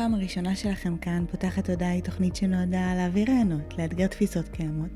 הפעם הראשונה שלכם כאן, פותחת הודעה היא תוכנית שנועדה להעביר רעיונות, לאתגר תפיסות קיימות,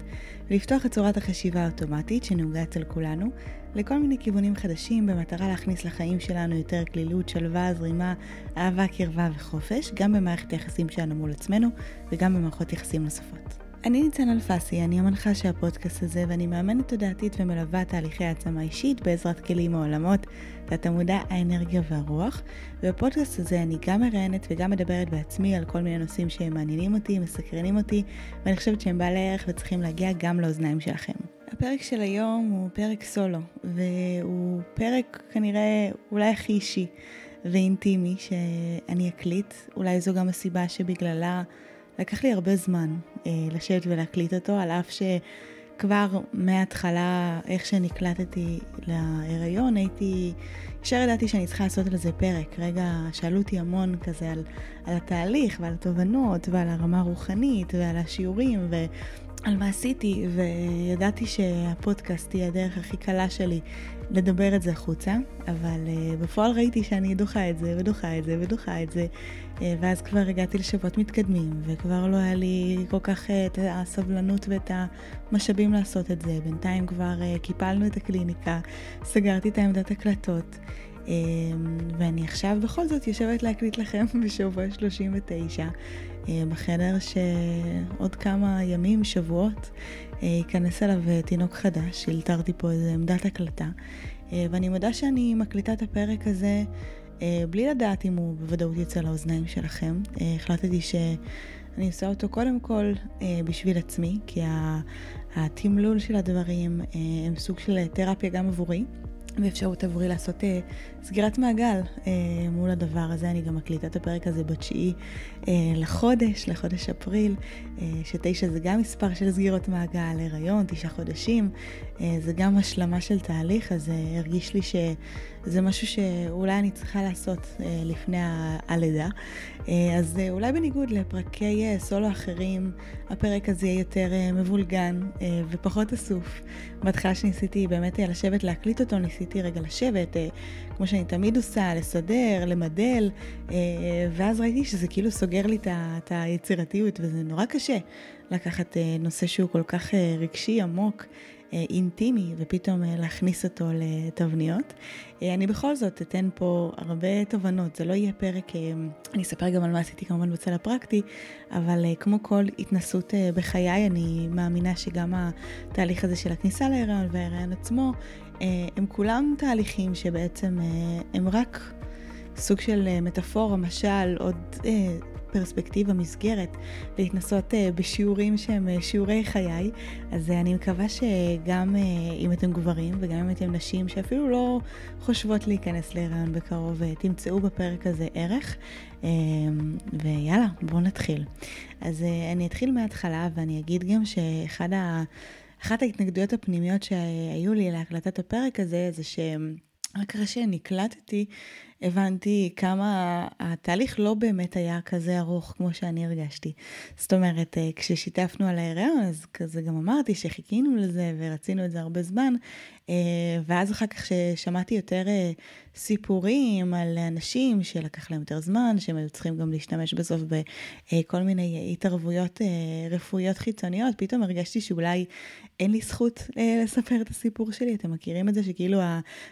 ולפתוח את צורת החשיבה האוטומטית שנהוגה אצל כולנו, לכל מיני כיוונים חדשים במטרה להכניס לחיים שלנו יותר כלילות, שלווה, זרימה, אהבה, קרבה וחופש, גם במערכת היחסים שלנו מול עצמנו, וגם במערכות יחסים נוספות. אני ניצן אלפסי, אני המנחה של הפודקאסט הזה ואני מאמנת תודעתית ומלווה תהליכי העצמה אישית בעזרת כלים מעולמות, תת המודע, האנרגיה והרוח. ובפודקאסט הזה אני גם מראיינת וגם מדברת בעצמי על כל מיני נושאים שהם מעניינים אותי, מסקרנים אותי, ואני חושבת שהם בעלי ערך וצריכים להגיע גם לאוזניים שלכם. הפרק של היום הוא פרק סולו, והוא פרק כנראה אולי הכי אישי ואינטימי שאני אקליט. אולי זו גם הסיבה שבגללה... לקח לי הרבה זמן אה, לשבת ולהקליט אותו, על אף שכבר מההתחלה, איך שנקלטתי להיריון, הייתי, ישר ידעתי שאני צריכה לעשות על זה פרק. רגע, שאלו אותי המון כזה על, על התהליך ועל התובנות ועל הרמה הרוחנית ועל השיעורים ו... על מה עשיתי, וידעתי שהפודקאסט היא הדרך הכי קלה שלי לדבר את זה החוצה, אבל uh, בפועל ראיתי שאני דוחה את זה, ודוחה את זה, ודוחה את זה, ואז כבר הגעתי לשבועות מתקדמים, וכבר לא היה לי כל כך uh, את הסבלנות ואת המשאבים לעשות את זה. בינתיים כבר uh, קיפלנו את הקליניקה, סגרתי את העמדת הקלטות. Um, ואני עכשיו בכל זאת יושבת להקליט לכם בשבוע 39 uh, בחדר שעוד כמה ימים, שבועות, ייכנס אליו תינוק חדש, אלתרתי פה איזה עמדת הקלטה, ואני מודה שאני מקליטה את הפרק הזה בלי לדעת אם הוא בוודאות יצא לאוזניים שלכם. Uh, החלטתי שאני עושה אותו קודם כל uh, בשביל עצמי, כי התמלול של הדברים הם סוג של תרפיה גם עבורי. ואפשרות עבורי לעשות uh, סגירת מעגל uh, מול הדבר הזה. אני גם מקליטה את הפרק הזה בתשיעי uh, לחודש, לחודש אפריל, uh, שתשע זה גם מספר של סגירות מעגל, הריון, תשעה חודשים, uh, זה גם השלמה של תהליך, אז uh, הרגיש לי שזה משהו שאולי אני צריכה לעשות uh, לפני הלידה. Uh, אז uh, אולי בניגוד לפרקי סולו אחרים, הפרק הזה יהיה יותר מבולגן ופחות אסוף. בהתחלה שניסיתי באמת לשבת להקליט אותו, ניסיתי רגע לשבת, כמו שאני תמיד עושה, לסדר, למדל, אה, ואז ראיתי שזה כאילו סוגר לי את היצירתיות, וזה נורא קשה לקחת אה, נושא שהוא כל כך אה, רגשי, עמוק. אינטימי ופתאום להכניס אותו לתבניות. אני בכל זאת אתן פה הרבה תובנות, זה לא יהיה פרק, אני אספר גם על מה עשיתי כמובן בצל הפרקטי, אבל כמו כל התנסות בחיי, אני מאמינה שגם התהליך הזה של הכניסה להיריון וההיריון עצמו, אה, הם כולם תהליכים שבעצם אה, הם רק סוג של אה, מטאפורה, משל, עוד פרספקטיבה, מסגרת, להתנסות בשיעורים שהם שיעורי חיי. אז אני מקווה שגם אם אתם גברים וגם אם אתם נשים שאפילו לא חושבות להיכנס להיריון בקרוב, תמצאו בפרק הזה ערך. ויאללה, בואו נתחיל. אז אני אתחיל מההתחלה ואני אגיד גם שאחד ה... אחת ההתנגדויות הפנימיות שהיו לי להקלטת הפרק הזה, זה שרק אחרי שנקלטתי, הבנתי כמה התהליך לא באמת היה כזה ארוך כמו שאני הרגשתי. זאת אומרת, אה, כששיתפנו על ההיריון, אז כזה גם אמרתי שחיכינו לזה ורצינו את זה הרבה זמן, אה, ואז אחר כך ששמעתי יותר אה, סיפורים על אנשים שלקח להם יותר זמן, שהם היו צריכים גם להשתמש בסוף בכל מיני התערבויות רפואיות חיצוניות, פתאום הרגשתי שאולי אין לי זכות לספר את הסיפור שלי. אתם מכירים את זה שכאילו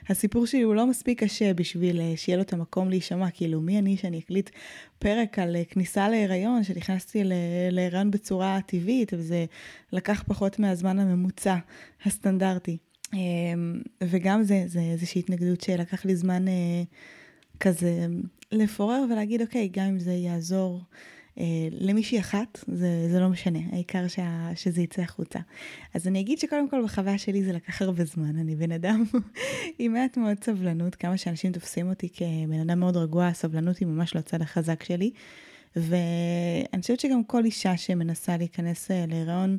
הסיפור שלי הוא לא מספיק קשה בשביל שיהיה לו את המקום להישמע, כאילו מי אני שאני אקליט פרק על כניסה להיריון, שנכנסתי להיריון בצורה טבעית, וזה לקח פחות מהזמן הממוצע הסטנדרטי. אמ, וגם זה, זה איזושהי התנגדות שלקח לי זמן אה, כזה לפורר ולהגיד, אוקיי, גם אם זה יעזור אה, למישהי אחת, זה, זה לא משנה, העיקר שה, שזה יצא החוצה. אז אני אגיד שקודם כל בחוויה שלי זה לקח הרבה זמן, אני בן אדם עם מעט מאוד סבלנות, כמה שאנשים תופסים אותי כבן אדם מאוד רגוע, הסבלנות היא ממש לא הצד החזק שלי. ואני חושבת שגם כל אישה שמנסה להיכנס להיריון,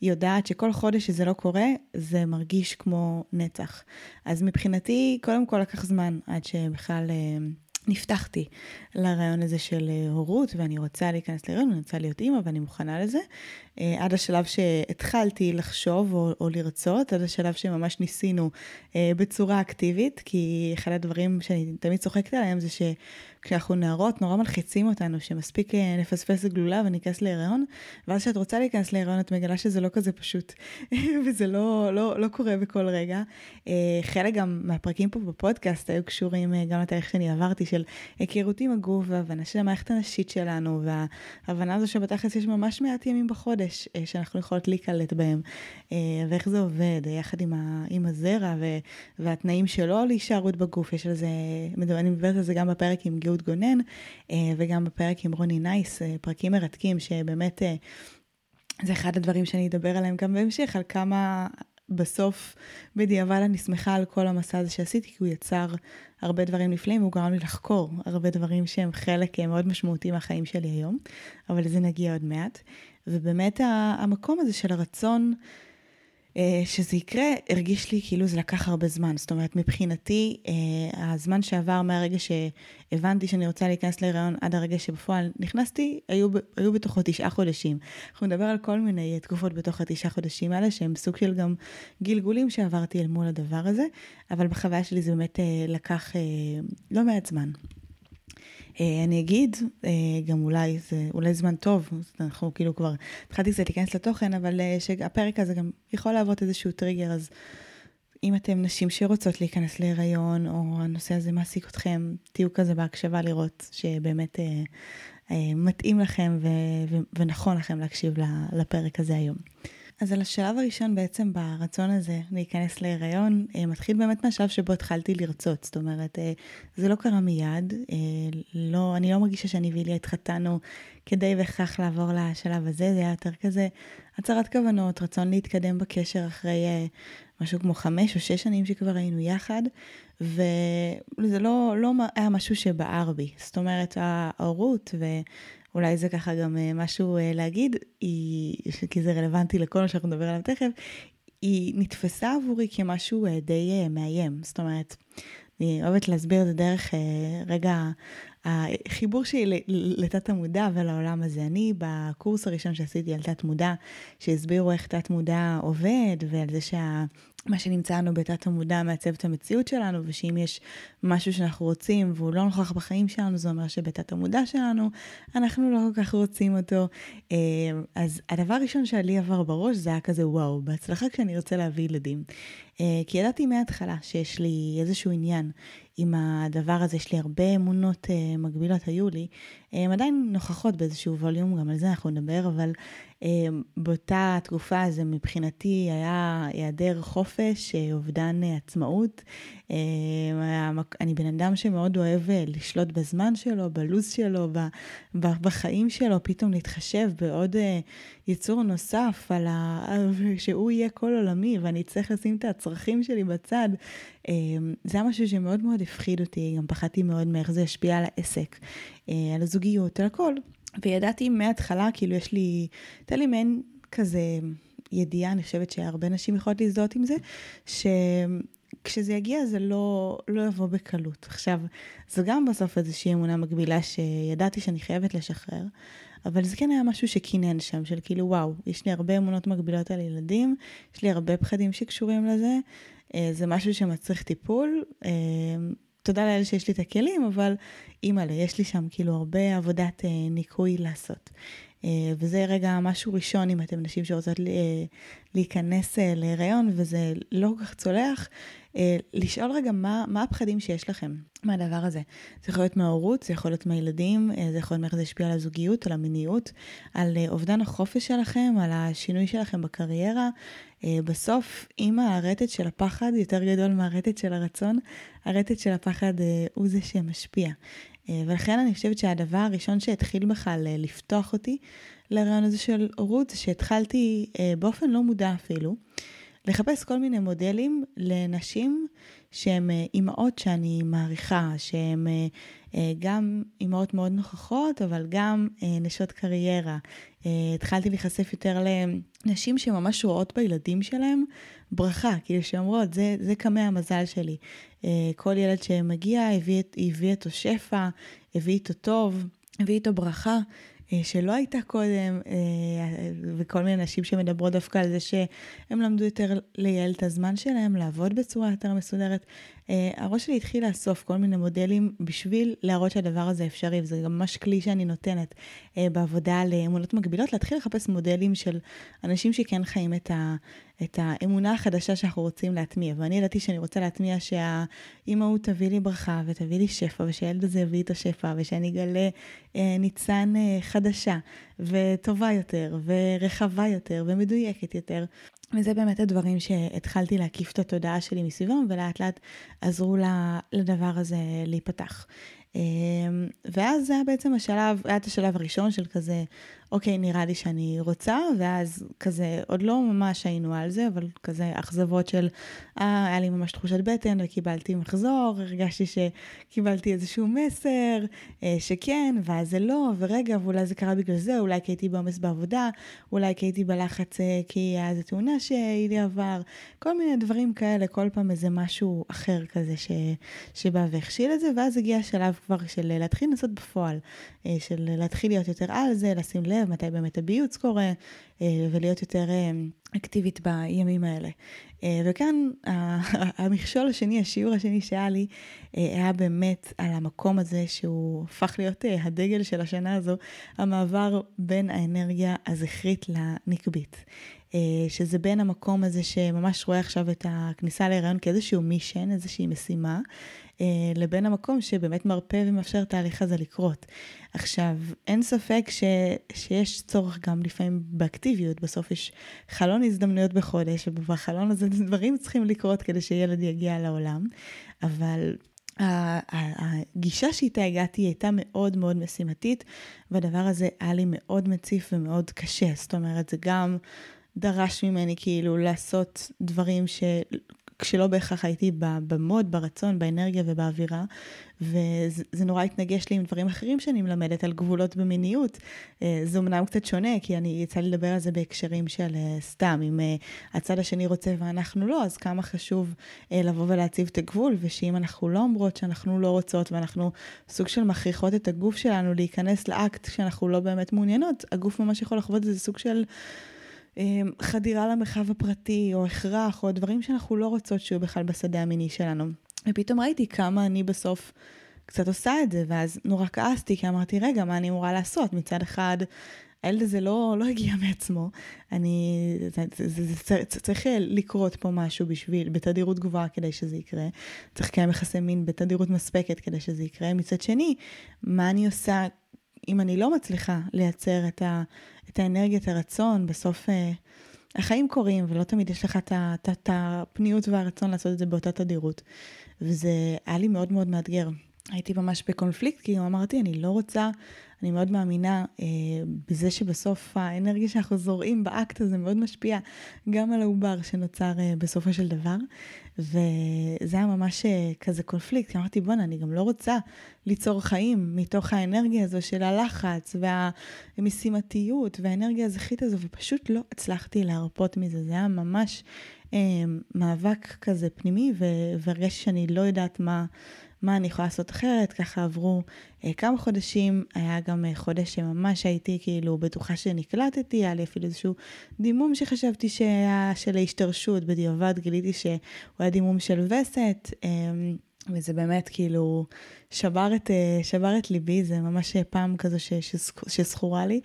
היא יודעת שכל חודש שזה לא קורה, זה מרגיש כמו נצח. אז מבחינתי, קודם כל לקח זמן עד שבכלל... נפתחתי לרעיון הזה של אה, הורות, ואני רוצה להיכנס להיריון, אני רוצה להיות אימא, ואני מוכנה לזה. אה, עד השלב שהתחלתי לחשוב או, או לרצות, עד השלב שממש ניסינו אה, בצורה אקטיבית, כי אחד הדברים שאני תמיד צוחקת עליהם זה שכשאנחנו נערות, נורא מלחיצים אותנו, שמספיק נפספס גלולה וניכנס להיריון, ואז כשאת רוצה להיכנס להיריון, את מגלה שזה לא כזה פשוט, וזה לא, לא, לא קורה בכל רגע. חלק גם מהפרקים פה בפודקאסט היו קשורים גם לתהליך שאני עברתי, של היכרות עם הגוף והבנה של המערכת הנשית שלנו, וההבנה הזו שבתכלס יש ממש מעט ימים בחודש אה, שאנחנו יכולות להיקלט בהם, אה, ואיך זה עובד יחד עם, ה, עם הזרע ו, והתנאים שלו להישארות בגוף. יש על זה, אני מדברת על זה גם בפרק עם גאות גונן, אה, וגם בפרק עם רוני נייס, פרקים מרתקים שבאמת... זה אחד הדברים שאני אדבר עליהם גם בהמשך, על כמה בסוף, בדיעבד אני שמחה על כל המסע הזה שעשיתי, כי הוא יצר הרבה דברים נפלאים, והוא גרם לי לחקור הרבה דברים שהם חלק מאוד משמעותי מהחיים שלי היום, אבל לזה נגיע עוד מעט. ובאמת המקום הזה של הרצון אה, שזה יקרה, הרגיש לי כאילו זה לקח הרבה זמן. זאת אומרת, מבחינתי, אה, הזמן שעבר מהרגע שהבנתי שאני רוצה להיכנס להיריון עד הרגע שבפועל נכנסתי, היו, היו בתוכו תשעה חודשים. אנחנו נדבר על כל מיני תקופות בתוך התשעה חודשים האלה, שהם סוג של גם גלגולים שעברתי אל מול הדבר הזה, אבל בחוויה שלי זה באמת לקח לא מעט זמן. אה, אני אגיד, אה, גם אולי זה אולי זמן טוב, אנחנו כאילו כבר התחלתי קצת להיכנס לתוכן, אבל אה, שהפרק הזה גם יכול להוות איזשהו טריגר, אז אם אתם נשים שרוצות להיכנס להיריון, או הנושא הזה מעסיק אתכם, תהיו כזה בהקשבה לראות שבאמת אה, אה, מתאים לכם ו- ו- ונכון לכם להקשיב לפרק הזה היום. אז על השלב הראשון בעצם ברצון הזה להיכנס להיריון, אה, מתחיל באמת מהשלב שבו התחלתי לרצות. זאת אומרת, אה, זה לא קרה מיד, אה, לא, אני לא מרגישה שאני ואיליה התחתנו כדי בהכרח לעבור לשלב הזה, זה היה יותר כזה הצהרת כוונות, רצון להתקדם בקשר אחרי משהו כמו חמש או שש שנים שכבר היינו יחד, וזה לא, לא היה משהו שבער בי. זאת אומרת, ההורות ו... אולי זה ככה גם אה, משהו אה, להגיד, היא, כי זה רלוונטי לכל מה שאנחנו נדבר עליו תכף, היא נתפסה עבורי כמשהו אה, די מאיים. זאת אומרת, אני אוהבת להסביר את זה דרך רגע החיבור שלי לתת המודע ולעולם הזה. אני בקורס הראשון שעשיתי על תת מודע, שהסבירו איך תת מודע עובד ועל זה שה... מה שנמצא לנו בתת המודע מעצב את המציאות שלנו, ושאם יש משהו שאנחנו רוצים והוא לא נוכח בחיים שלנו, זה אומר שבתת המודע שלנו אנחנו לא כל כך רוצים אותו. אה, אז הדבר הראשון שעלי עבר בראש זה היה כזה וואו, בהצלחה כשאני ארצה להביא ילדים. אה, כי ידעתי מההתחלה שיש לי איזשהו עניין עם הדבר הזה, יש לי הרבה אמונות uh, מקבילות, היו לי, הן עדיין נוכחות באיזשהו ווליום, גם על זה אנחנו נדבר, אבל באותה תקופה זה מבחינתי היה היעדר חופש, uh, אובדן uh, עצמאות. Uh, אני בן אדם שמאוד אוהב uh, לשלוט בזמן שלו, בלו"ז שלו, בחיים שלו, פתאום להתחשב בעוד יצור נוסף, על ה... שהוא יהיה כל עולמי ואני אצטרך לשים את הצרכים שלי בצד. Uh, זה היה משהו שמאוד מאוד הפחיד אותי, גם פחדתי מאוד מאיך זה ישפיע על העסק, על הזוג. זוגיות, על הכל. וידעתי מההתחלה, כאילו יש לי, הייתה לי מעין כזה ידיעה, אני חושבת שהרבה נשים יכולות להזדהות עם זה, שכשזה יגיע זה לא, לא יבוא בקלות. עכשיו, זו גם בסוף איזושהי אמונה מקבילה שידעתי שאני חייבת לשחרר, אבל זה כן היה משהו שקינן שם, של כאילו וואו, יש לי הרבה אמונות מקבילות על ילדים, יש לי הרבה פחדים שקשורים לזה, אה, זה משהו שמצריך טיפול. תודה לאלה שיש לי את הכלים, אבל אימא'לה, יש לי שם כאילו הרבה עבודת אה, ניקוי לעשות. אה, וזה רגע משהו ראשון, אם אתם נשים שרוצות אה, להיכנס אה, להיריון וזה לא כל כך צולח, לשאול רגע מה, מה הפחדים שיש לכם מהדבר הזה. זה יכול להיות מההורות, זה יכול להיות מהילדים, זה יכול להיות מאיך זה השפיע על הזוגיות, על המיניות, על אובדן החופש שלכם, על השינוי שלכם בקריירה. בסוף, אם הרטט של הפחד יותר גדול מהרטט של הרצון, הרטט של הפחד הוא זה שמשפיע. ולכן אני חושבת שהדבר הראשון שהתחיל בכלל לפתוח אותי לרעיון הזה של הורות, זה שהתחלתי באופן לא מודע אפילו. לחפש כל מיני מודלים לנשים שהן אה, אימהות שאני מעריכה, שהן אה, אה, גם אימהות מאוד נוכחות, אבל גם נשות קריירה. התחלתי להיחשף יותר לנשים שממש רואות בילדים שלהם ברכה, כאילו שאומרות, זה, זה קמע המזל שלי. כל ילד שמגיע הביא, איתו שפע, הביא איתו טוב, הביא איתו ברכה. אה, שלא הייתה קודם, אה, וכל מיני נשים שמדברות דווקא על זה שהם למדו יותר לייעל את הזמן שלהם, לעבוד בצורה יותר מסודרת. אה, הראש שלי התחיל לאסוף כל מיני מודלים בשביל להראות שהדבר הזה אפשרי, וזה גם ממש כלי שאני נותנת בעבודה על אמונות מגבילות, להתחיל לחפש מודלים של אנשים שכן חיים את, ה, את האמונה החדשה שאנחנו רוצים להטמיע. ואני ידעתי שאני רוצה להטמיע שהאימהות תביא לי ברכה ותביא לי שפע, ושהילד הזה יביא איתו שפע, ושאני אגלה אה, ניצן אה, חדשה, וטובה יותר, ורחבה יותר, ומדויקת יותר. וזה באמת הדברים שהתחלתי להקיף את התודעה שלי מסביבם, ולאט לאט עזרו לדבר הזה להיפתח. אמ, ואז זה היה בעצם השלב, היה את השלב הראשון של כזה, אוקיי, נראה לי שאני רוצה, ואז כזה, עוד לא ממש היינו על זה, אבל כזה אכזבות של, אה, היה לי ממש תחושת בטן וקיבלתי מחזור, הרגשתי שקיבלתי איזשהו מסר, אה, שכן, ואז זה לא, ורגע, ואולי זה קרה בגלל זה, אולי כי הייתי בעומס בעבודה, אולי כי הייתי בלחץ אה, כי היה איזו תאונה שהיא עבר, כל מיני דברים כאלה, כל פעם איזה משהו אחר כזה ש, שבא והכשיל את זה, ואז הגיע השלב כבר של להתחיל לנסות בפועל, אה, של להתחיל להיות יותר על זה, לשים לב מתי באמת הביוץ קורה, אה, ולהיות יותר אה, אקטיבית בימים האלה. וכאן המכשול השני, השיעור השני שהיה לי, היה באמת על המקום הזה שהוא הפך להיות הדגל של השנה הזו, המעבר בין האנרגיה הזכרית לנקבית. שזה בין המקום הזה שממש רואה עכשיו את הכניסה להיריון כאיזשהו מישן, איזושהי משימה, אה, לבין המקום שבאמת מרפא ומאפשר תהליך הזה לקרות. עכשיו, אין ספק ש, שיש צורך גם לפעמים באקטיביות, בסוף יש חלון הזדמנויות בחודש, ובחלון הזה דברים צריכים לקרות כדי שילד יגיע לעולם, אבל הגישה שאיתה הגעתי הייתה מאוד מאוד משימתית, והדבר הזה היה לי מאוד מציף ומאוד קשה. זאת אומרת, זה גם דרש ממני כאילו לעשות דברים כשלא בהכרח הייתי במוד, ברצון, באנרגיה ובאווירה, וזה נורא התנגש לי עם דברים אחרים שאני מלמדת על גבולות במיניות. אה, זה אמנם קצת שונה, כי אני יצא לי לדבר על זה בהקשרים של אה, סתם, אם אה, הצד השני רוצה ואנחנו לא, אז כמה חשוב לבוא ולהציב את הגבול, ושאם אנחנו לא אומרות שאנחנו לא רוצות, ואנחנו סוג של מכריחות את הגוף שלנו להיכנס לאקט כשאנחנו לא באמת מעוניינות, הגוף ממש יכול לחוות את זה סוג של... אמ, חדירה למרחב הפרטי, או הכרח, או דברים שאנחנו לא רוצות שיהיו בכלל בשדה המיני שלנו. ופתאום ראיתי כמה אני בסוף קצת עושה את זה, ואז נורא כעסתי, כי אמרתי, רגע, מה אני אמורה לעשות? מצד אחד, הילד הזה לא, לא הגיע מעצמו, אני, זה, זה, זה, זה, צריך לקרות פה משהו בשביל, בתדירות גבוהה כדי שזה יקרה. צריך לקיים יחסי מין בתדירות מספקת כדי שזה יקרה. מצד שני, מה אני עושה אם אני לא מצליחה לייצר את, ה, את האנרגיית הרצון, בסוף אה, החיים קורים ולא תמיד יש לך את הפניות והרצון לעשות את זה באותה תדירות. וזה היה לי מאוד מאוד מאתגר. הייתי ממש בקונפליקט, כי אמרתי, אני לא רוצה, אני מאוד מאמינה אה, בזה שבסוף האנרגיה שאנחנו זורעים באקט הזה מאוד משפיעה גם על העובר שנוצר אה, בסופו של דבר. וזה היה ממש אה, כזה קונפליקט, כי אמרתי, בואנה, אני גם לא רוצה ליצור חיים מתוך האנרגיה הזו של הלחץ והמשימתיות והאנרגיה הזכית הזו, ופשוט לא הצלחתי להרפות מזה. זה היה ממש אה, מאבק כזה פנימי, והרגשתי שאני לא יודעת מה... מה אני יכולה לעשות אחרת, ככה עברו אה, כמה חודשים, היה גם אה, חודש שממש הייתי כאילו בטוחה שנקלטתי, היה לי אפילו איזשהו דימום שחשבתי שהיה של ההשתרשות, בדיעבד גיליתי שהוא היה דימום של וסת. אה, וזה באמת כאילו שבר את, אה, שבר את ליבי, זה ממש פעם כזו ש, שזכורה לי.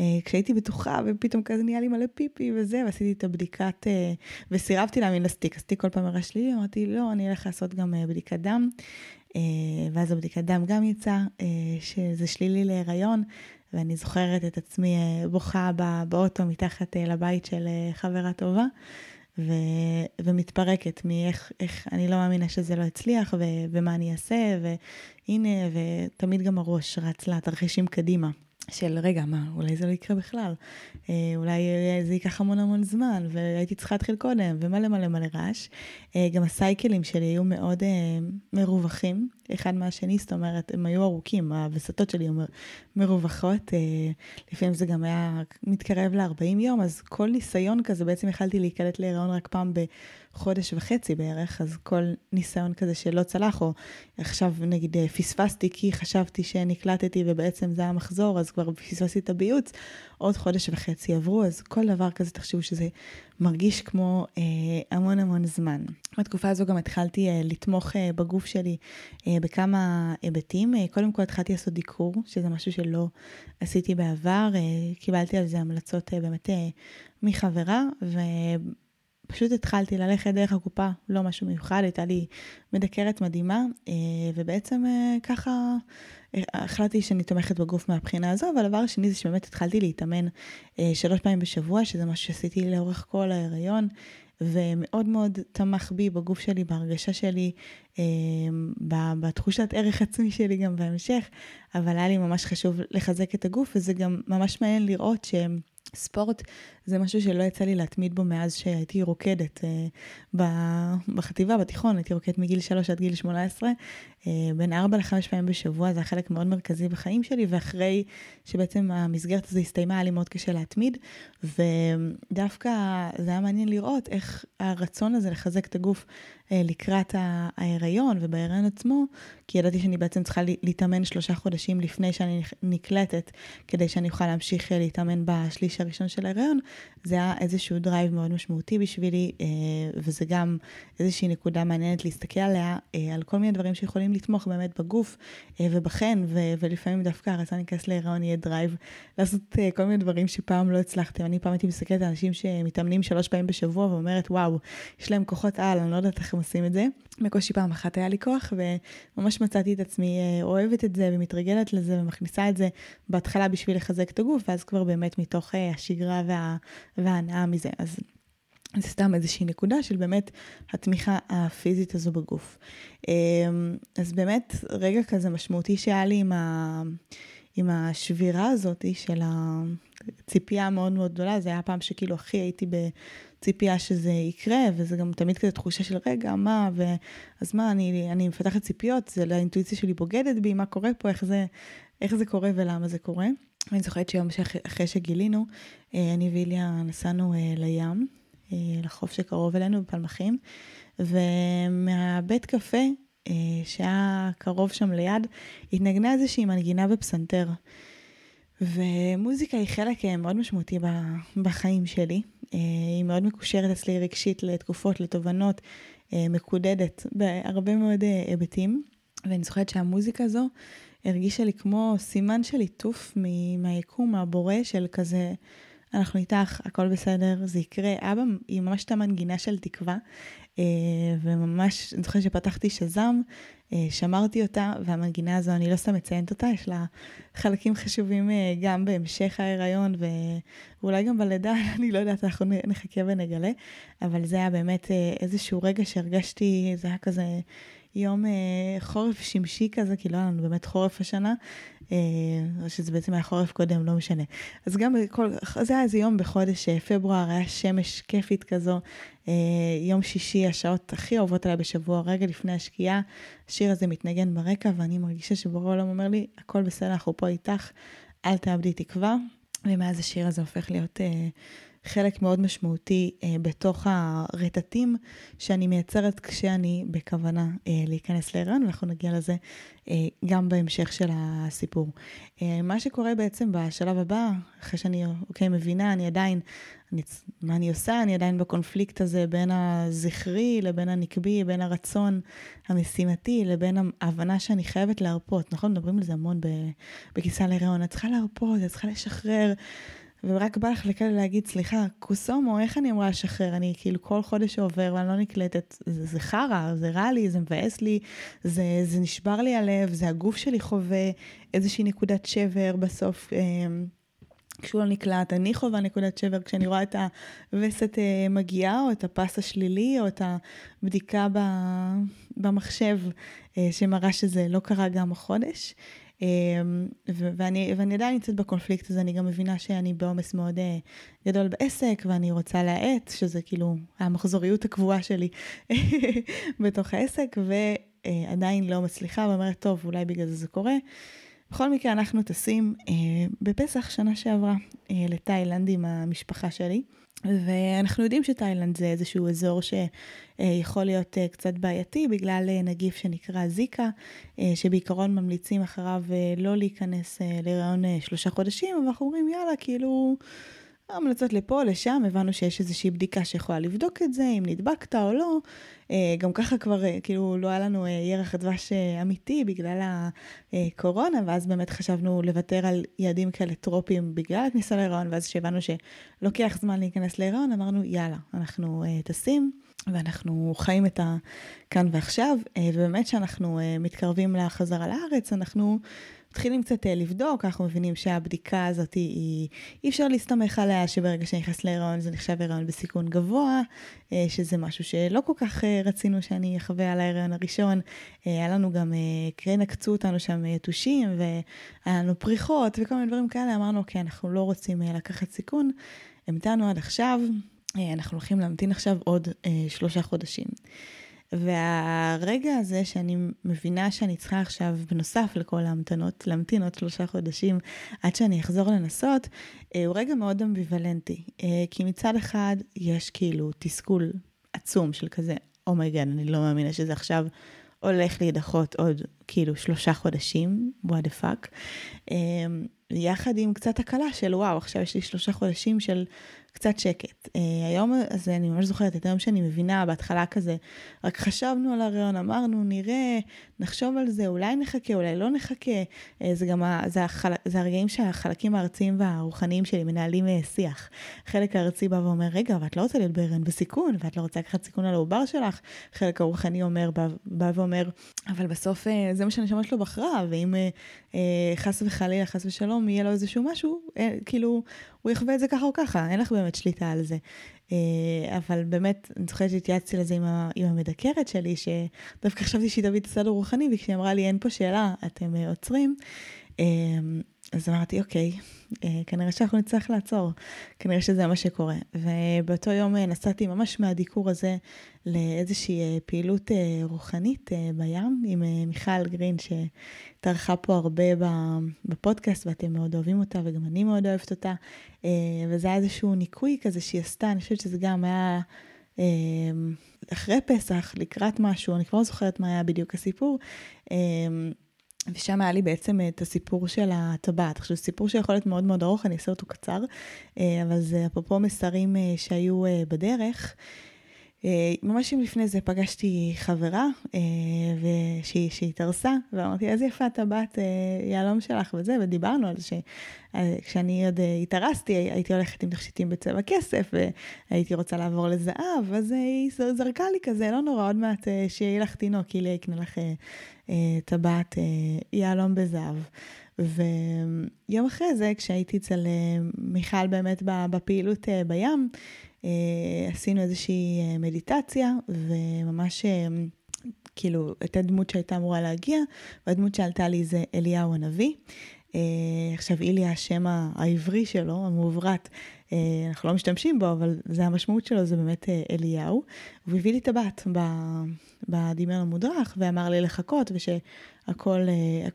אה, כשהייתי בטוחה ופתאום כזה נהיה לי מלא פיפי וזה, ועשיתי את הבדיקת, אה, וסירבתי להאמין לסטיק, הסטיק כל פעם הראה שלילי, אמרתי לא, אני אלך לעשות גם בדיקת דם. ואז הבדיקת דם גם יצא, שזה שלילי להיריון, ואני זוכרת את עצמי בוכה באוטו מתחת לבית של חברה טובה. ו, ומתפרקת מאיך, איך, אני לא מאמינה שזה לא הצליח, ו, ומה אני אעשה, והנה, ותמיד גם הראש רץ לתרחישים קדימה. של רגע, מה, אולי זה לא יקרה בכלל, אה, אולי זה ייקח המון המון זמן, והייתי צריכה להתחיל קודם, ומלא מלא מלא רעש. אה, גם הסייקלים שלי היו מאוד אה, מרווחים, אחד מהשני, זאת אומרת, הם היו ארוכים, הווסתות שלי היו מרווחות, לפעמים זה גם היה מתקרב ל-40 יום, אז כל ניסיון כזה, בעצם יכלתי להיקלט להיריון רק פעם בחודש וחצי בערך, אז כל ניסיון כזה שלא צלח, או עכשיו נגיד פספסתי כי חשבתי שנקלטתי ובעצם זה היה מחזור, אז כבר פספסתי את הביוץ, עוד חודש וחצי עברו, אז כל דבר כזה תחשבו שזה מרגיש כמו אה, המון המון זמן. בתקופה הזו גם התחלתי אה, לתמוך אה, בגוף שלי אה, בכמה היבטים. אה, קודם כל התחלתי לעשות דיקור, שזה משהו שלא עשיתי בעבר, אה, קיבלתי על זה המלצות אה, באמת אה, מחברה. פשוט התחלתי ללכת דרך הקופה, לא משהו מיוחד, הייתה לי מדקרת מדהימה, אה, ובעצם אה, ככה אה, החלטתי שאני תומכת בגוף מהבחינה הזו, אבל הדבר השני זה שבאמת התחלתי להתאמן שלוש פעמים בשבוע, שזה מה שעשיתי לאורך כל ההיריון, ומאוד מאוד תמך בי, בגוף שלי, בהרגשה שלי, בתחושת ערך עצמי שלי גם בהמשך, אבל היה לי ממש חשוב לחזק את הגוף, וזה גם ממש מעניין לראות שהם... ספורט זה משהו שלא יצא לי להתמיד בו מאז שהייתי רוקדת uh, בחטיבה, בתיכון, הייתי רוקדת מגיל 3 עד גיל 18, uh, אה, בין 4 ל-5 פעמים בשבוע, זה היה חלק מאוד מרכזי בחיים שלי, ואחרי שבעצם המסגרת הזו הסתיימה, היה לי מאוד קשה להתמיד, ודווקא זה היה מעניין לראות איך הרצון הזה לחזק את הגוף לקראת ההיריון ובהיריון עצמו, כי ידעתי שאני בעצם צריכה להתאמן שלושה חודשים לפני שאני נקלטת, כדי שאני אוכל להמשיך להתאמן בשליש הראשון של ההיריון, זה היה איזשהו דרייב מאוד משמעותי בשבילי, אה, וזה גם איזושהי נקודה מעניינת להסתכל עליה, אה, על כל מיני דברים שיכולים לתמוך באמת בגוף אה, וברחם, ולפעמים דווקא הרצון להיכנס להיריון יהיה דרייב, לעשות כל מיני דברים שפעם לא הצלחתם. אני פעם הייתי מסתכלת על אנשים שמתאמנים שלוש פעמים בשבוע ואומרת, וואו, יש להם כוחות על, אני לא יודעת איך הם עושים את זה. בקושי פעם אחת היה לי כוח, וממש מצאתי את עצמי אוהבת את זה ומתרגלת לזה ומכניסה את זה בהתחלה בשביל לחזק את הגוף, ואז כבר באמת מתוך השגרה וה, וההנאה מזה. אז זה סתם איזושהי נקודה של באמת התמיכה הפיזית הזו בגוף. אמ, אז באמת רגע כזה משמעותי שהיה לי עם, ה... עם השבירה הזאת של הציפייה המאוד מאוד גדולה, זה היה הפעם שכאילו הכי הייתי בציפייה שזה יקרה, וזה גם תמיד כזה תחושה של רגע, מה, ואז מה, אני, אני מפתחת ציפיות, זה לאינטואיציה שלי בוגדת בי, מה קורה פה, איך זה, איך זה קורה ולמה זה קורה. אני זוכרת שיום אחרי שגילינו, אה, אני ואיליה נסענו אה, לים, אה, לחוף שקרוב אלינו בפלמחים, ומהבית קפה שהיה קרוב שם ליד, התנגנה איזושהי מנגינה בפסנתר. ומוזיקה היא חלק מאוד משמעותי בחיים שלי. היא מאוד מקושרת אצלי רגשית לתקופות, לתובנות, מקודדת בהרבה מאוד היבטים. ואני זוכרת שהמוזיקה הזו הרגישה לי כמו סימן של ליטוף מהיקום, מהבורא של כזה, אנחנו איתך, הכל בסדר, זה יקרה. אבא, היא ממש הייתה מנגינה של תקווה, אה, וממש, אני זוכרת שפתחתי שז"ם, אה, שמרתי אותה, והמנגינה הזו, אני לא סתם מציינת אותה, יש לה חלקים חשובים אה, גם בהמשך ההיריון, ואולי גם בלידה, אני לא יודעת, אנחנו נחכה ונגלה, אבל זה היה באמת איזשהו רגע שהרגשתי, זה היה כזה... יום אה, חורף שמשי כזה, כי לא היה לנו באמת חורף השנה, אה, שזה בעצם היה חורף קודם, לא משנה. אז גם בכל, זה היה איזה יום בחודש אה, פברואר, היה שמש כיפית כזו, יום שישי, השעות הכי אהובות עליי בשבוע, רגע לפני השקיעה, השיר הזה מתנגן ברקע, ואני מרגישה שבורא העולם אומר לי, הכל בסדר, אנחנו פה איתך, אל תאבדי תקווה. ומאז השיר הזה הופך להיות אה, חלק מאוד משמעותי אה, בתוך הרטטים שאני מייצרת כשאני בכוונה אה, להיכנס להיריון, ואנחנו נגיע לזה אה, גם בהמשך של הסיפור. אה, מה שקורה בעצם בשלב הבא, אחרי שאני, אוקיי, מבינה, אני עדיין, אני, מה אני עושה? אני עדיין בקונפליקט הזה בין הזכרי לבין הנקבי, בין הרצון המשימתי לבין ההבנה שאני חייבת להרפות. נכון? מדברים על זה המון בכניסה להיריון. את צריכה להרפות, את צריכה לשחרר. ורק בא לך לכאלה להגיד, סליחה, קוסומו, איך אני אמורה לשחרר? אני כאילו כל חודש שעובר ואני לא נקלטת, זה, זה חרא, זה רע לי, זה מבאס לי, זה, זה נשבר לי הלב, זה הגוף שלי חווה איזושהי נקודת שבר בסוף. אה, כשהוא לא נקלט, אני חווה נקודת שבר כשאני רואה את הווסת אה, מגיעה, או את הפס השלילי, או את הבדיקה במחשב אה, שמראה שזה לא קרה גם החודש. ואני, ואני עדיין נמצאת בקונפליקט הזה, אני גם מבינה שאני בעומס מאוד גדול בעסק, ואני רוצה להאט, שזה כאילו המחזוריות הקבועה שלי בתוך העסק, ועדיין לא מצליחה, ואומרת, טוב, אולי בגלל זה זה קורה. בכל מקרה, אנחנו טסים אה, בפסח שנה שעברה אה, לתאילנד עם המשפחה שלי. ואנחנו יודעים שתאילנד זה איזשהו אזור שיכול להיות אה, קצת בעייתי בגלל אה, נגיף שנקרא זיקה, אה, שבעיקרון ממליצים אחריו לא להיכנס להיריון שלושה חודשים, אבל אנחנו אומרים יאללה, כאילו... המלצות לפה, לשם, הבנו שיש איזושהי בדיקה שיכולה לבדוק את זה, אם נדבקת או לא. אה, גם ככה כבר, אה, כאילו, לא היה לנו אה, ירח דבש אמיתי בגלל הקורונה, ואז באמת חשבנו לוותר על יעדים כאלה טרופיים בגלל הכניסה להיריון, ואז כשהבנו שלוקח זמן להיכנס להיריון, אמרנו, יאללה, אנחנו טסים. ואנחנו חיים את הכאן ועכשיו, ובאמת כשאנחנו מתקרבים לחזרה לארץ, אנחנו מתחילים קצת אה, לבדוק, אנחנו מבינים שהבדיקה הזאת היא, אי אפשר להסתמך עליה, שברגע שנכנס להיריון זה נחשב היריון בסיכון גבוה, אה, שזה משהו שלא כל כך אה, רצינו שאני אחווה על ההיריון הראשון. היה לנו גם, כן עקצו אותנו שם יתושים, והיה לנו פריחות וכל מיני דברים כאלה, אמרנו, אוקיי, אנחנו לא רוצים לקחת סיכון, המתנו עד עכשיו, אנחנו הולכים להמתין עכשיו עוד שלושה חודשים. והרגע הזה שאני מבינה שאני צריכה עכשיו, בנוסף לכל ההמתנות, להמתין עוד שלושה חודשים עד שאני אחזור לנסות, אה, הוא רגע מאוד אמביוולנטי. אה, כי מצד אחד יש כאילו תסכול עצום של כזה, אומייגן, oh אני לא מאמינה שזה עכשיו הולך להידחות עוד כאילו שלושה חודשים, what the fuck. אה, יחד עם קצת הקלה של וואו, עכשיו יש לי שלושה חודשים של קצת שקט. Uh, היום הזה, אני ממש זוכרת את היום שאני מבינה, בהתחלה כזה, רק חשבנו על הרעיון, אמרנו, נראה, נחשוב על זה, אולי נחכה, אולי לא נחכה. Uh, זה גם, ה, זה, החל, זה הרגעים שהחלקים הארציים והרוחניים שלי מנהלים uh, שיח. החלק הארצי בא ואומר, רגע, אבל את לא רוצה להיות בהיריון בסיכון, ואת לא רוצה לקחת סיכון על העובר שלך. החלק הרוחני אומר, בא, בא ואומר, אבל בסוף uh, זה מה שהנשמה שלו בחרה, ואם uh, uh, חס וחלילה, חס ושלום, יהיה לו איזשהו משהו, uh, כאילו, הוא יחווה את זה ככה או ככה, אין לך באמת שליטה על זה. אה, אבל באמת, אני זוכרת שהתייעצתי לזה עם, עם המדקרת שלי, שדווקא חשבתי שהיא תביא את הסדר רוחני, וכשהיא אמרה לי, אין פה שאלה, אתם אה, עוצרים. אה, אז אמרתי, אוקיי, כנראה שאנחנו נצטרך לעצור, כנראה שזה מה שקורה. ובאותו יום נסעתי ממש מהדיקור הזה לאיזושהי פעילות רוחנית בים עם מיכל גרין, שטרחה פה הרבה בפודקאסט, ואתם מאוד אוהבים אותה, וגם אני מאוד אוהבת אותה. וזה היה איזשהו ניקוי כזה שהיא עשתה, אני חושבת שזה גם היה... אחרי פסח, לקראת משהו, אני כבר לא זוכרת מה היה בדיוק הסיפור, ושם היה לי בעצם את הסיפור של הטבעת. עכשיו, סיפור שיכול להיות מאוד מאוד ארוך, אני אעשה אותו קצר, אה, אבל זה אפרופו מסרים אה, שהיו אה, בדרך. ממש לפני זה פגשתי חברה שהתארסה, ואמרתי, איזה יפה הטבעת יהלום שלך וזה, ודיברנו על זה שכשאני עוד התארסתי, הייתי הולכת עם תכשיטים בצבע כסף, והייתי רוצה לעבור לזהב, אז היא זרקה לי כזה, לא נורא, עוד מעט שיהיה לך תינוק, אילי יקנה לך אה, טבעת אה, יהלום בזהב. ויום אחרי זה, כשהייתי אצל אה, מיכל באמת בפעילות בים, עשינו איזושהי מדיטציה, וממש כאילו הייתה דמות שהייתה אמורה להגיע, והדמות שעלתה לי זה אליהו הנביא. עכשיו, איליה, השם העברי שלו, המעוברת, אה, אנחנו לא משתמשים בו, אבל זה המשמעות שלו, זה באמת אה, אליהו. הוא הביא לי את הבת בדמיון המודרך, ואמר לי לחכות, ושהכול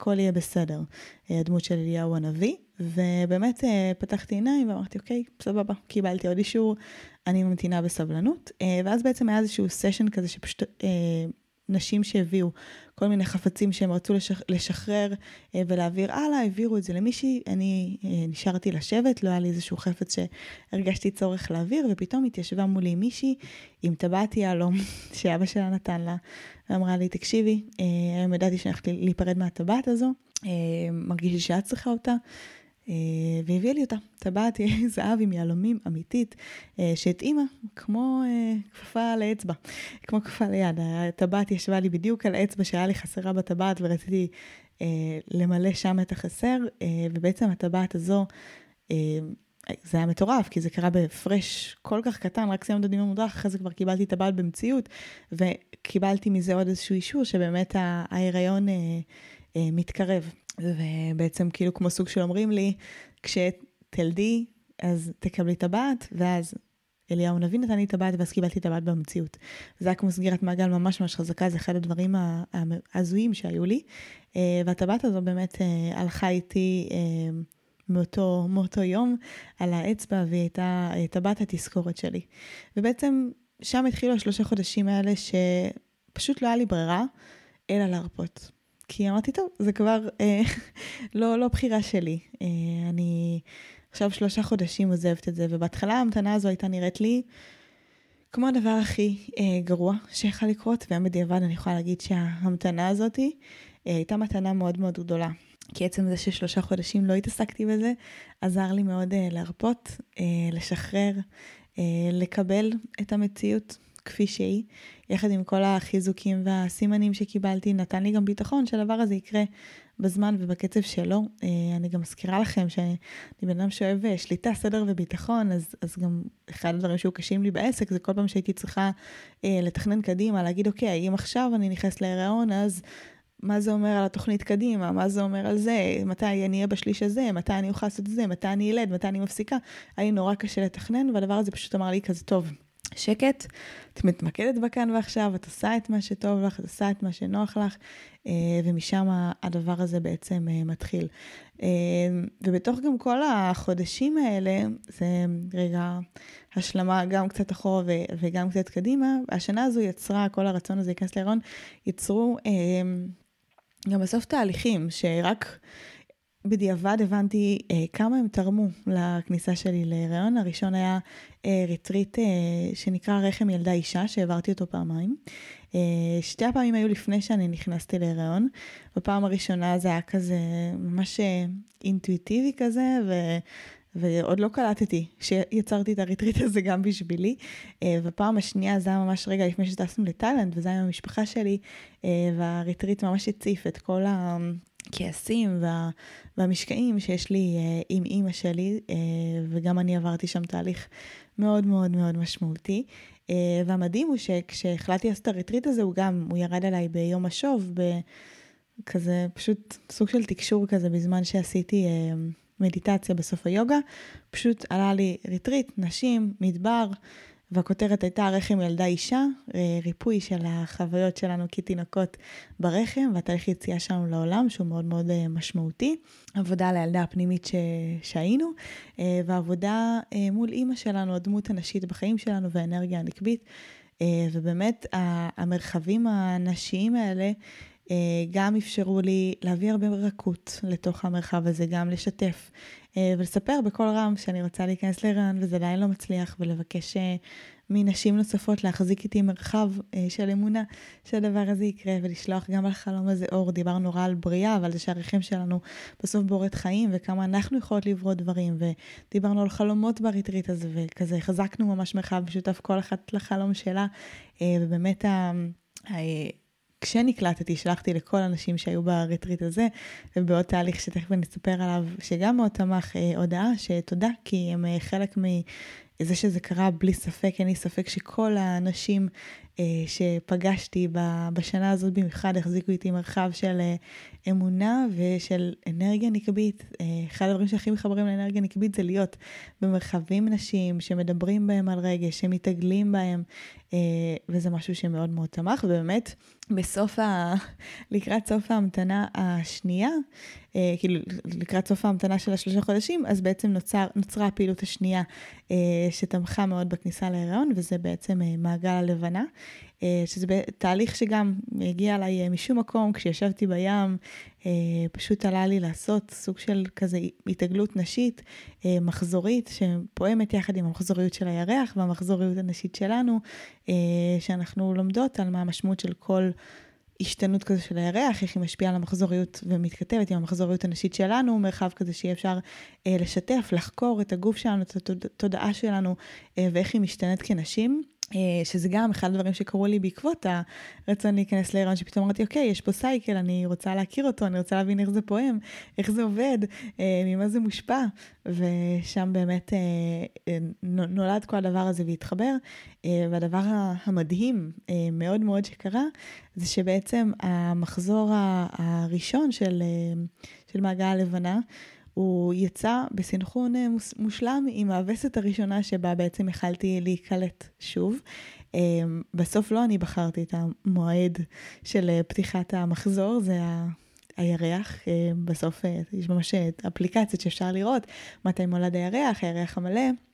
אה, יהיה בסדר. הדמות של אליהו הנביא. ובאמת פתחתי עיניים ואמרתי, אוקיי, סבבה, קיבלתי עוד אישור, אני ממתינה בסבלנות. ואז בעצם היה איזשהו סשן כזה שפשוט נשים שהביאו כל מיני חפצים שהם רצו לשח, לשחרר אה, ולהעביר הלאה, העבירו את זה למישהי, אני אה, נשארתי לשבת, לא היה לי איזשהו חפץ שהרגשתי צורך להעביר, ופתאום התיישבה מולי מישהי עם טבעת יהלום שאבא שלה נתן לה, ואמרה לי, תקשיבי, אה, היום ידעתי שאני הולכת להיפרד מהטבעת הזו, מרגיש לי שאת צריכה אותה. אה, והביא לי אותה, טבעת זהב עם יהלומים אמיתית, אה, שהתאימה כמו אה, כפפה לאצבע, כמו כפפה ליד. הטבעת ישבה לי בדיוק על האצבע שהיה לי חסרה בטבעת ורציתי למלא שם את החסר, ובעצם הטבעת הזו, זה היה מטורף, כי זה קרה בהפרש כל כך קטן, רק סיימנו הדיון המודרך, אחרי זה כבר קיבלתי טבעת במציאות, וקיבלתי מזה עוד איזשהו אישור שבאמת ההיריון מתקרב. ובעצם כאילו כמו סוג של אומרים לי, כשתלדי, אז תקבלי טבעת, ואז אליהו הנביא נתן לי טבעת, ואז קיבלתי טבעת במציאות. זה היה כמו סגירת מעגל ממש ממש חזקה, זה אחד הדברים ההזויים שהיו לי. אה, והטבעת הזו באמת אה, הלכה איתי אה, מאותו, מאותו יום על האצבע, והיא הייתה טבעת התזכורת שלי. ובעצם שם התחילו השלושה חודשים האלה שפשוט לא היה לי ברירה, אלא להרפות. כי אמרתי, טוב, זה כבר אה, לא, לא בחירה שלי. אה, אני עכשיו שלושה חודשים עוזבת את זה, ובהתחלה ההמתנה הזו הייתה נראית לי כמו הדבר הכי אה, גרוע שיכול לקרות, והיום בדיעבד אני יכולה להגיד שההמתנה הזאתי אה, הייתה מתנה מאוד מאוד גדולה. כי עצם זה ששלושה חודשים לא התעסקתי בזה, עזר לי מאוד אה, להרפות, אה, לשחרר, אה, לקבל את המציאות כפי שהיא, יחד עם כל החיזוקים והסימנים שקיבלתי, נתן לי גם ביטחון שהדבר הזה יקרה בזמן ובקצב שלו. אה, אני גם מזכירה לכם שאני בן אדם שאוהב אה, שליטה, סדר וביטחון, אז, אז גם אחד הדברים שהיו קשים לי בעסק זה כל פעם שהייתי צריכה אה, לתכנן קדימה, להגיד, אוקיי, אם עכשיו אני נכנסת להיריון, אז... מה זה אומר על התוכנית קדימה, מה זה אומר על זה, מתי אני אהיה בשליש הזה, מתי אני אוכל לעשות את זה, מתי אני ילד, מתי אני מפסיקה. היה לי נורא קשה לתכנן, והדבר הזה פשוט אמר לי כזה, טוב, שקט, את מתמקדת בכאן ועכשיו, את עושה את מה שטוב לך, את עושה את מה שנוח לך, אה, ומשם הדבר הזה בעצם אה, מתחיל. אה, ובתוך גם כל החודשים האלה, זה רגע השלמה גם קצת אחורה וגם קצת קדימה, השנה הזו יצרה, כל הרצון הזה להיכנס להיריון, יצרו גם בסוף תהליכים שרק... בדיעבד הבנתי אה, כמה הם תרמו לכניסה שלי להיריון. הראשון היה אה, ריטריט אה, שנקרא רחם ילדה אישה, שהעברתי אותו פעמיים. אה, שתי הפעמים היו לפני שאני נכנסתי להיריון. בפעם הראשונה זה היה כזה ממש אה, אינטואיטיבי כזה, ו... ועוד לא קלטתי שיצרתי את הריטריט הזה גם בשבילי. אה, בפעם השנייה זה היה ממש רגע לפני שטסנו לתאילנד, וזה היה עם המשפחה שלי, אה, והריטריט ממש הציף את כל ה... הכעסים וה, והמשקעים שיש לי uh, עם אימא שלי, uh, וגם אני עברתי שם תהליך מאוד מאוד מאוד משמעותי. Uh, והמדהים הוא שכשהחלטתי לעשות את הריטריט הזה, הוא גם, הוא ירד עליי ביום השוב, בכזה פשוט סוג של תקשור כזה בזמן שעשיתי uh, מדיטציה בסוף היוגה. פשוט עלה לי ריטריט, נשים, מדבר. והכותרת הייתה רחם ילדה אישה, אה, ריפוי של החוויות שלנו כתינוקות ברחם והתהליך יציאה שלנו לעולם שהוא מאוד מאוד אה, משמעותי. עבודה על הילדה הפנימית ש... שהיינו, אה, ועבודה מול אימא שלנו, הדמות הנשית בחיים שלנו והאנרגיה הנקבית. ובאמת המרחבים הנשיים האלה גם אפשרו לי להביא הרבה רכות לתוך המרחב הזה, גם לשתף אה, ולספר בקול רם שאני רוצה להיכנס להיריון וזה עדיין לא מצליח, ולבקש אה, מנשים נוספות להחזיק איתי מרחב אה, של אמונה שהדבר הזה יקרה, ולשלוח גם על החלום הזה אור. דיברנו נורא על בריאה ועל זה שהרחם שלנו בסוף בורא חיים, וכמה אנחנו יכולות לברוא דברים, ודיברנו על חלומות בריטריט הזה, וכזה החזקנו ממש מרחב משותף כל אחת לחלום שלה, ובאמת ה... כשנקלטתי, שלחתי לכל הנשים שהיו בריטריט הזה, ובעוד תהליך שתכף אני אספר עליו, שגם מאוד תמך, אה, הודעה שתודה, כי הם אה, חלק מזה שזה קרה בלי ספק, אין לי ספק שכל הנשים אה, שפגשתי בשנה הזאת במיוחד החזיקו איתי מרחב של אה, אמונה ושל אנרגיה נקבית. אה, אחד הדברים שהכי מחברים לאנרגיה נקבית זה להיות במרחבים נשיים שמדברים בהם על רגש, שמתעגלים בהם, וזה משהו שמאוד מאוד תמך, ובאמת בסוף ה... לקראת סוף ההמתנה השנייה, כאילו לקראת סוף ההמתנה של השלושה חודשים, אז בעצם נוצר, נוצרה הפעילות השנייה שתמכה מאוד בכניסה להיריון, וזה בעצם מעגל הלבנה. אה, שזה תהליך שגם הגיע אליי אה, משום מקום, כשישבתי בים, אה, פשוט עלה לי לעשות סוג של כזה התעגלות נשית, מחזורית, שפועמת יחד עם המחזוריות של הירח והמחזוריות הנשית שלנו, שאנחנו לומדות על מה המשמעות של כל... השתנות כזה של הירח, איך היא משפיעה על המחזוריות ומתכתבת עם המחזוריות הנשית שלנו, מרחב כזה שיהיה אפשר אה, לשתף, לחקור את הגוף שלנו, את התודעה שלנו, אה, ואיך היא משתנת כנשים. אה, שזה גם אחד הדברים שקרו לי בעקבות הרצון להיכנס להיריון, שפתאום אמרתי, אוקיי, יש פה סייקל, אני רוצה להכיר אותו, אני רוצה להבין איך זה פועם, איך זה עובד, אה, ממה זה מושפע, ושם באמת אה, נולד כל הדבר הזה והתחבר. והדבר המדהים מאוד מאוד שקרה, זה שבעצם המחזור הראשון של, של מעגל הלבנה, הוא יצא בסנכרון אה, מושלם עם הווסת הראשונה שבה בעצם יכלתי להיקלט שוב. אה, בסוף לא אני בחרתי את המועד של אה, פתיחת המחזור, זה ה... הירח, בסוף יש ממש אפליקציות שאפשר לראות מתי מולד הירח, הירח המלא.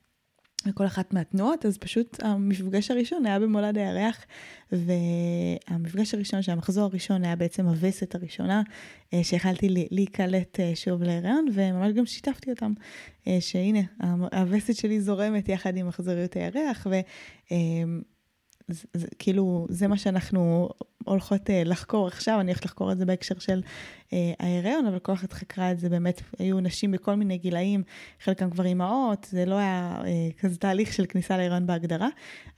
לכל אחת מהתנועות, אז פשוט המפגש הראשון היה במולד הירח, והמפגש הראשון, שהמחזור הראשון היה בעצם הווסת הראשונה, אה, שיכלתי להיקלט אה, שוב להיריון, וממש גם שיתפתי אותם, אה, שהנה, הווסת שלי זורמת יחד עם מחזוריות הירח, ו... זה, זה, כאילו, זה מה שאנחנו הולכות uh, לחקור עכשיו, אני הולכת לחקור את זה בהקשר של uh, ההיריון, אבל כל אחת חקרה את זה, באמת היו נשים בכל מיני גילאים, חלקם כבר אימהות, זה לא היה uh, כזה תהליך של כניסה להיריון בהגדרה,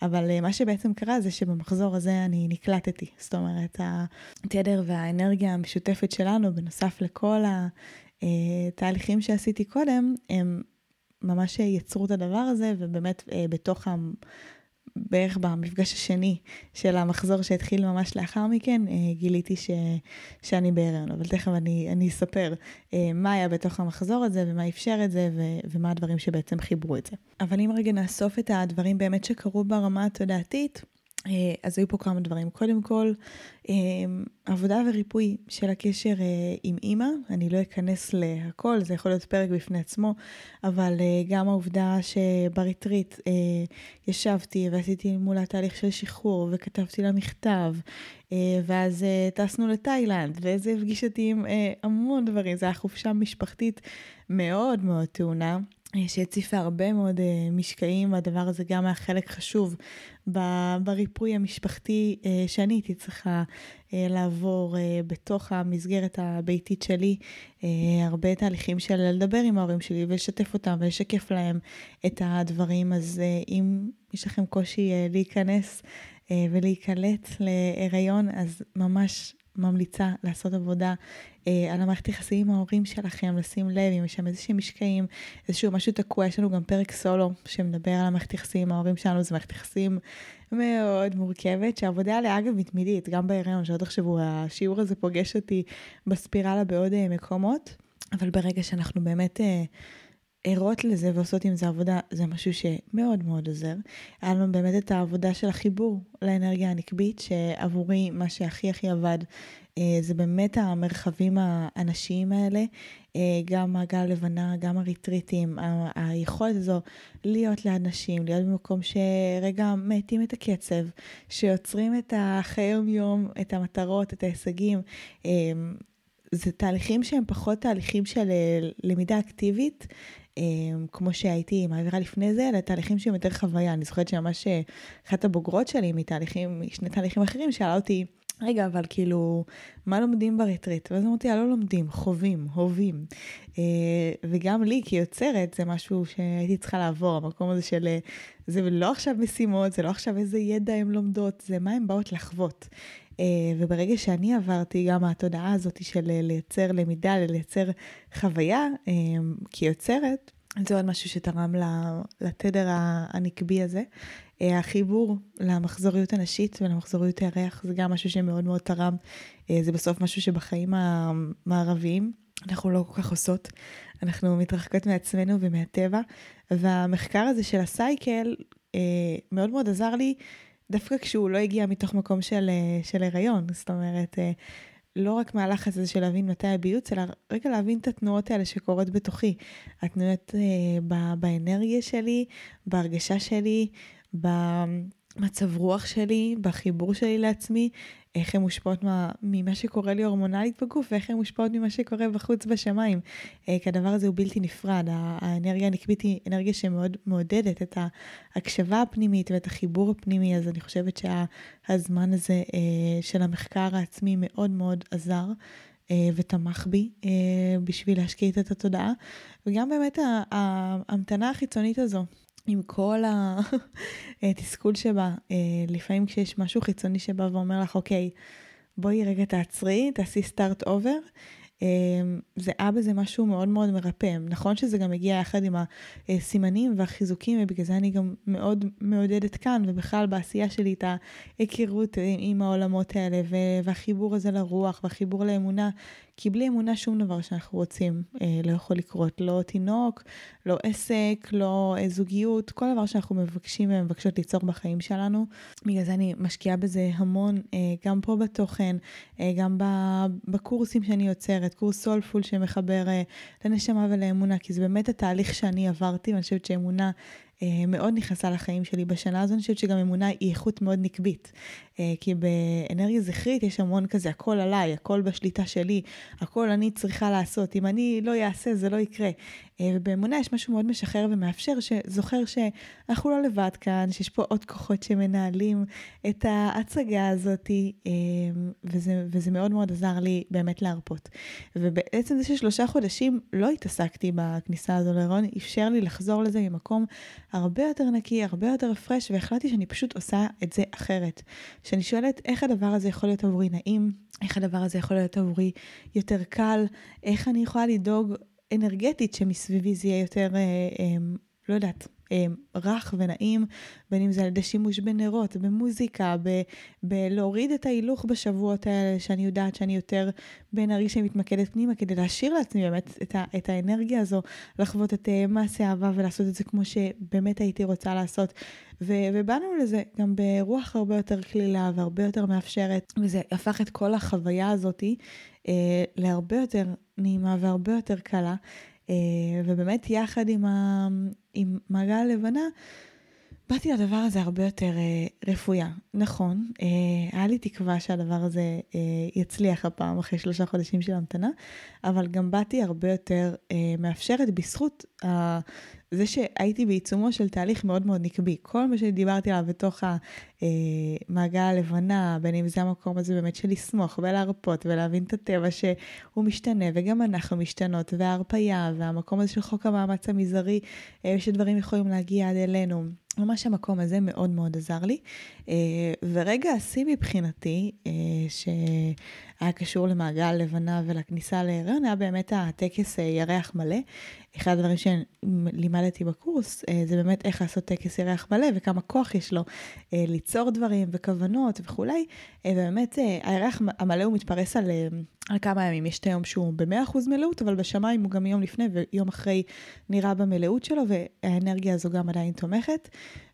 אבל uh, מה שבעצם קרה זה שבמחזור הזה אני נקלטתי, זאת אומרת, התדר והאנרגיה המשותפת שלנו, בנוסף לכל התהליכים שעשיתי קודם, הם ממש יצרו את הדבר הזה, ובאמת uh, בתוך. בערך במפגש השני של המחזור שהתחיל ממש לאחר מכן, אה, גיליתי ש, שאני בהיריון, אבל תכף אני, אני אספר אה, מה היה בתוך המחזור הזה ומה אפשר את זה ו, ומה הדברים שבעצם חיברו את זה. אבל אם רגע נאסוף את הדברים באמת שקרו ברמה התודעתית, אז היו פה כמה דברים. קודם כל, אה, עבודה וריפוי של הקשר אה, עם אימא, אני לא אכנס להכל, זה יכול להיות פרק בפני עצמו, אבל גם העובדה שבריטריט ישבתי ועשיתי מולה תהליך של שחרור וכתבתי לה מכתב, ואז טסנו לתאילנד, וזה הפגיש אותי עם המון דברים, זו הייתה חופשה משפחתית מאוד מאוד טעונה. שהציפה הרבה מאוד משקעים, והדבר הזה גם היה חלק חשוב בריפוי המשפחתי אה, שאני הייתי צריכה אה, לעבור אה, בתוך המסגרת הביתית שלי, הרבה תהליכים של לדבר עם ההורים שלי ולשתף אותם ולשקף להם את הדברים, אז אם יש לכם קושי להיכנס ולהיקלט להיריון, אז ממש ממליצה לעשות עבודה אה, על המערכת יחסים עם ההורים שלכם, לשים לב אם יש שם איזשהם משקעים, איזשהו משהו תקוע, יש לנו גם פרק סולו שמדבר על המערכת יחסים עם ההורים שלנו, זו מערכת יחסים מאוד מורכבת, שהעבודה עליה אגב מתמידית, גם בהיריון, שלא תחשבו, השיעור הזה פוגש אותי בספירלה בעוד אה, מקומות, אבל ברגע שאנחנו באמת... אה, ערות לזה ועושות עם זה עבודה, זה משהו שמאוד מאוד עוזר. היה לנו באמת את העבודה של החיבור לאנרגיה הנקבית, שעבורי מה שהכי הכי עבד אה, זה באמת המרחבים הנשיים האלה, אה, גם מעגל לבנה, גם הריטריטים, היכולת הזו להיות ליד נשים, להיות במקום שרגע מאטים את הקצב, שיוצרים את החיי יום-יום, את המטרות, את ההישגים. אה, זה תהליכים שהם פחות תהליכים של למידה אקטיבית, כמו שהייתי מעבירה לפני זה, אלא תהליכים שהם יותר חוויה. אני זוכרת שממש אחת הבוגרות שלי מתהליכים, משני תהליכים אחרים, שאלה אותי, רגע, אבל כאילו, מה לומדים ברטריט? ואז אמרתי, לא לומדים, חווים, הווים. אה, וגם לי, כיוצרת, זה משהו שהייתי צריכה לעבור, המקום הזה של, אה, זה לא עכשיו משימות, זה לא עכשיו איזה ידע הן לומדות, זה מה הן באות לחוות. אה, וברגע שאני עברתי גם התודעה הזאת של לייצר למידה, לייצר חוויה כיוצרת, זה עוד משהו שתרם לתדר הנקבי הזה. אה, החיבור למחזוריות הנשית ולמחזוריות הירח זה גם משהו שמאוד מאוד תרם. אה, זה בסוף משהו שבחיים המערביים אנחנו לא כל כך עושות. אנחנו מתרחקות מעצמנו ומהטבע, והמחקר הזה של הסייקל אה, מאוד מאוד עזר לי, דווקא כשהוא לא הגיע מתוך מקום של, של הריון. זאת אומרת, לא רק מהלחץ הזה של להבין מתי הביוץ, אלא רגע להבין את התנועות האלה שקורות בתוכי. התנועות אה, באנרגיה שלי, בהרגשה שלי, במצב רוח שלי, בחיבור שלי לעצמי, איך הן מושפעות מה, ממה שקורה לי הורמונלית בגוף, ואיך הן מושפעות ממה שקורה בחוץ בשמיים. אה, כי הדבר הזה הוא בלתי נפרד, האנרגיה הנקבית היא אנרגיה שמאוד מעודדת את ההקשבה הפנימית ואת החיבור הפנימי, אז אני חושבת שהזמן הזה אה, של המחקר העצמי מאוד מאוד עזר. אה, ותמך בי בשביל להשקיע את התודעה, וגם באמת ההמתנה החיצונית הזו עם כל התסכול שבה, אה, לפעמים כשיש משהו חיצוני שבא ואומר לך, אוקיי, בואי רגע תעצרי, תעשי סטארט אובר, אמ, זה היה בזה משהו מאוד מאוד מרפא. נכון שזה גם הגיע יחד עם הסימנים והחיזוקים, ובגלל זה אני גם מאוד מעודדת כאן, ובכלל בעשייה שלי את ההיכרות עם העולמות האלה, והחיבור הזה לרוח, והחיבור לאמונה, כי בלי אמונה שום דבר שאנחנו רוצים אה, לא יכול לקרות. לא תינוק, לא עסק, לא אה, זוגיות, כל דבר שאנחנו מבקשים ומבקשות ליצור בחיים שלנו. בגלל זה אני משקיעה בזה המון, אה, גם פה בתוכן, אה, גם בקורסים שאני יוצרת, קורס סולפול שמחבר אה, לנשמה ולאמונה, כי זה באמת התהליך שאני עברתי, ואני חושבת שאמונה מאוד נכנסה לחיים שלי בשנה הזו, אני חושבת שגם אמונה היא איכות מאוד נקבית. אה, כי באנרגיה זכרית יש המון כזה, הכל עליי, הכל בשליטה שלי, הכל אני צריכה לעשות, אם אני לא אעשה זה לא יקרה. אה, ובאמונה יש משהו מאוד משחרר ומאפשר, שזוכר שאנחנו לא לבד כאן, שיש פה עוד כוחות שמנהלים את ההצגה הזאת, וזה, וזה מאוד מאוד עזר לי באמת להרפות. ובעצם זה ששלושה חודשים לא התעסקתי בכניסה הזו להיריון, אפשר לי לחזור לזה ממקום הרבה יותר נקי, הרבה יותר הפרש, והחלטתי שאני פשוט עושה את זה אחרת. שאני שואלת איך הדבר הזה יכול להיות עבורי נעים, איך הדבר הזה יכול להיות עבורי יותר קל, איך אני יכולה לדאוג אנרגטית שמסביבי זה יהיה יותר, אה, אה, לא יודעת, אה, רך ונעים, בין אם זה על ידי שימוש בנרות, במוזיקה, ב- בלהוריד את ההילוך בשבועות האלה, שאני יודעת שאני יותר באנרגיה שמתמקדת פנימה, כדי להשאיר לעצמי באמת את, ה- את האנרגיה הזו, לחוות את uh, מעשה אהבה ולעשות את זה כמו שבאמת הייתי רוצה לעשות. ו- ובאנו לזה גם ברוח הרבה יותר כלילה והרבה יותר מאפשרת, וזה הפך את כל החוויה הזאתי uh, להרבה יותר נעימה והרבה יותר קלה. Uh, ובאמת יחד עם, ה, עם מעגל הלבנה, באתי לדבר הזה הרבה יותר uh, רפויה. נכון, uh, היה לי תקווה שהדבר הזה uh, יצליח הפעם אחרי שלושה חודשים של המתנה, אבל גם באתי הרבה יותר uh, מאפשרת בזכות uh, זה שהייתי בעיצומו של תהליך מאוד מאוד נקבי. כל מה שדיברתי עליו בתוך המעגל הלבנה, בין אם זה המקום הזה באמת של לסמוך ולהרפות ולהבין את הטבע שהוא משתנה, וגם אנחנו משתנות, וההרפייה, והמקום הזה של חוק המאמץ המזערי, שדברים יכולים להגיע עד אלינו. ממש המקום הזה מאוד מאוד עזר לי. ורגע השיא מבחינתי, שהיה קשור למעגל לבנה ולכניסה להיריון, היה באמת הטקס ירח מלא. אחד הדברים שלימדתי בקורס אה, זה באמת איך לעשות טקס ירח מלא וכמה כוח יש לו אה, ליצור דברים וכוונות וכולי. אה, ובאמת הירח המלא הוא מתפרס על, על כמה ימים. יש את היום שהוא ב-100% מלאות, אבל בשמיים הוא גם יום לפני ויום אחרי נראה במלאות שלו, והאנרגיה הזו גם עדיין תומכת.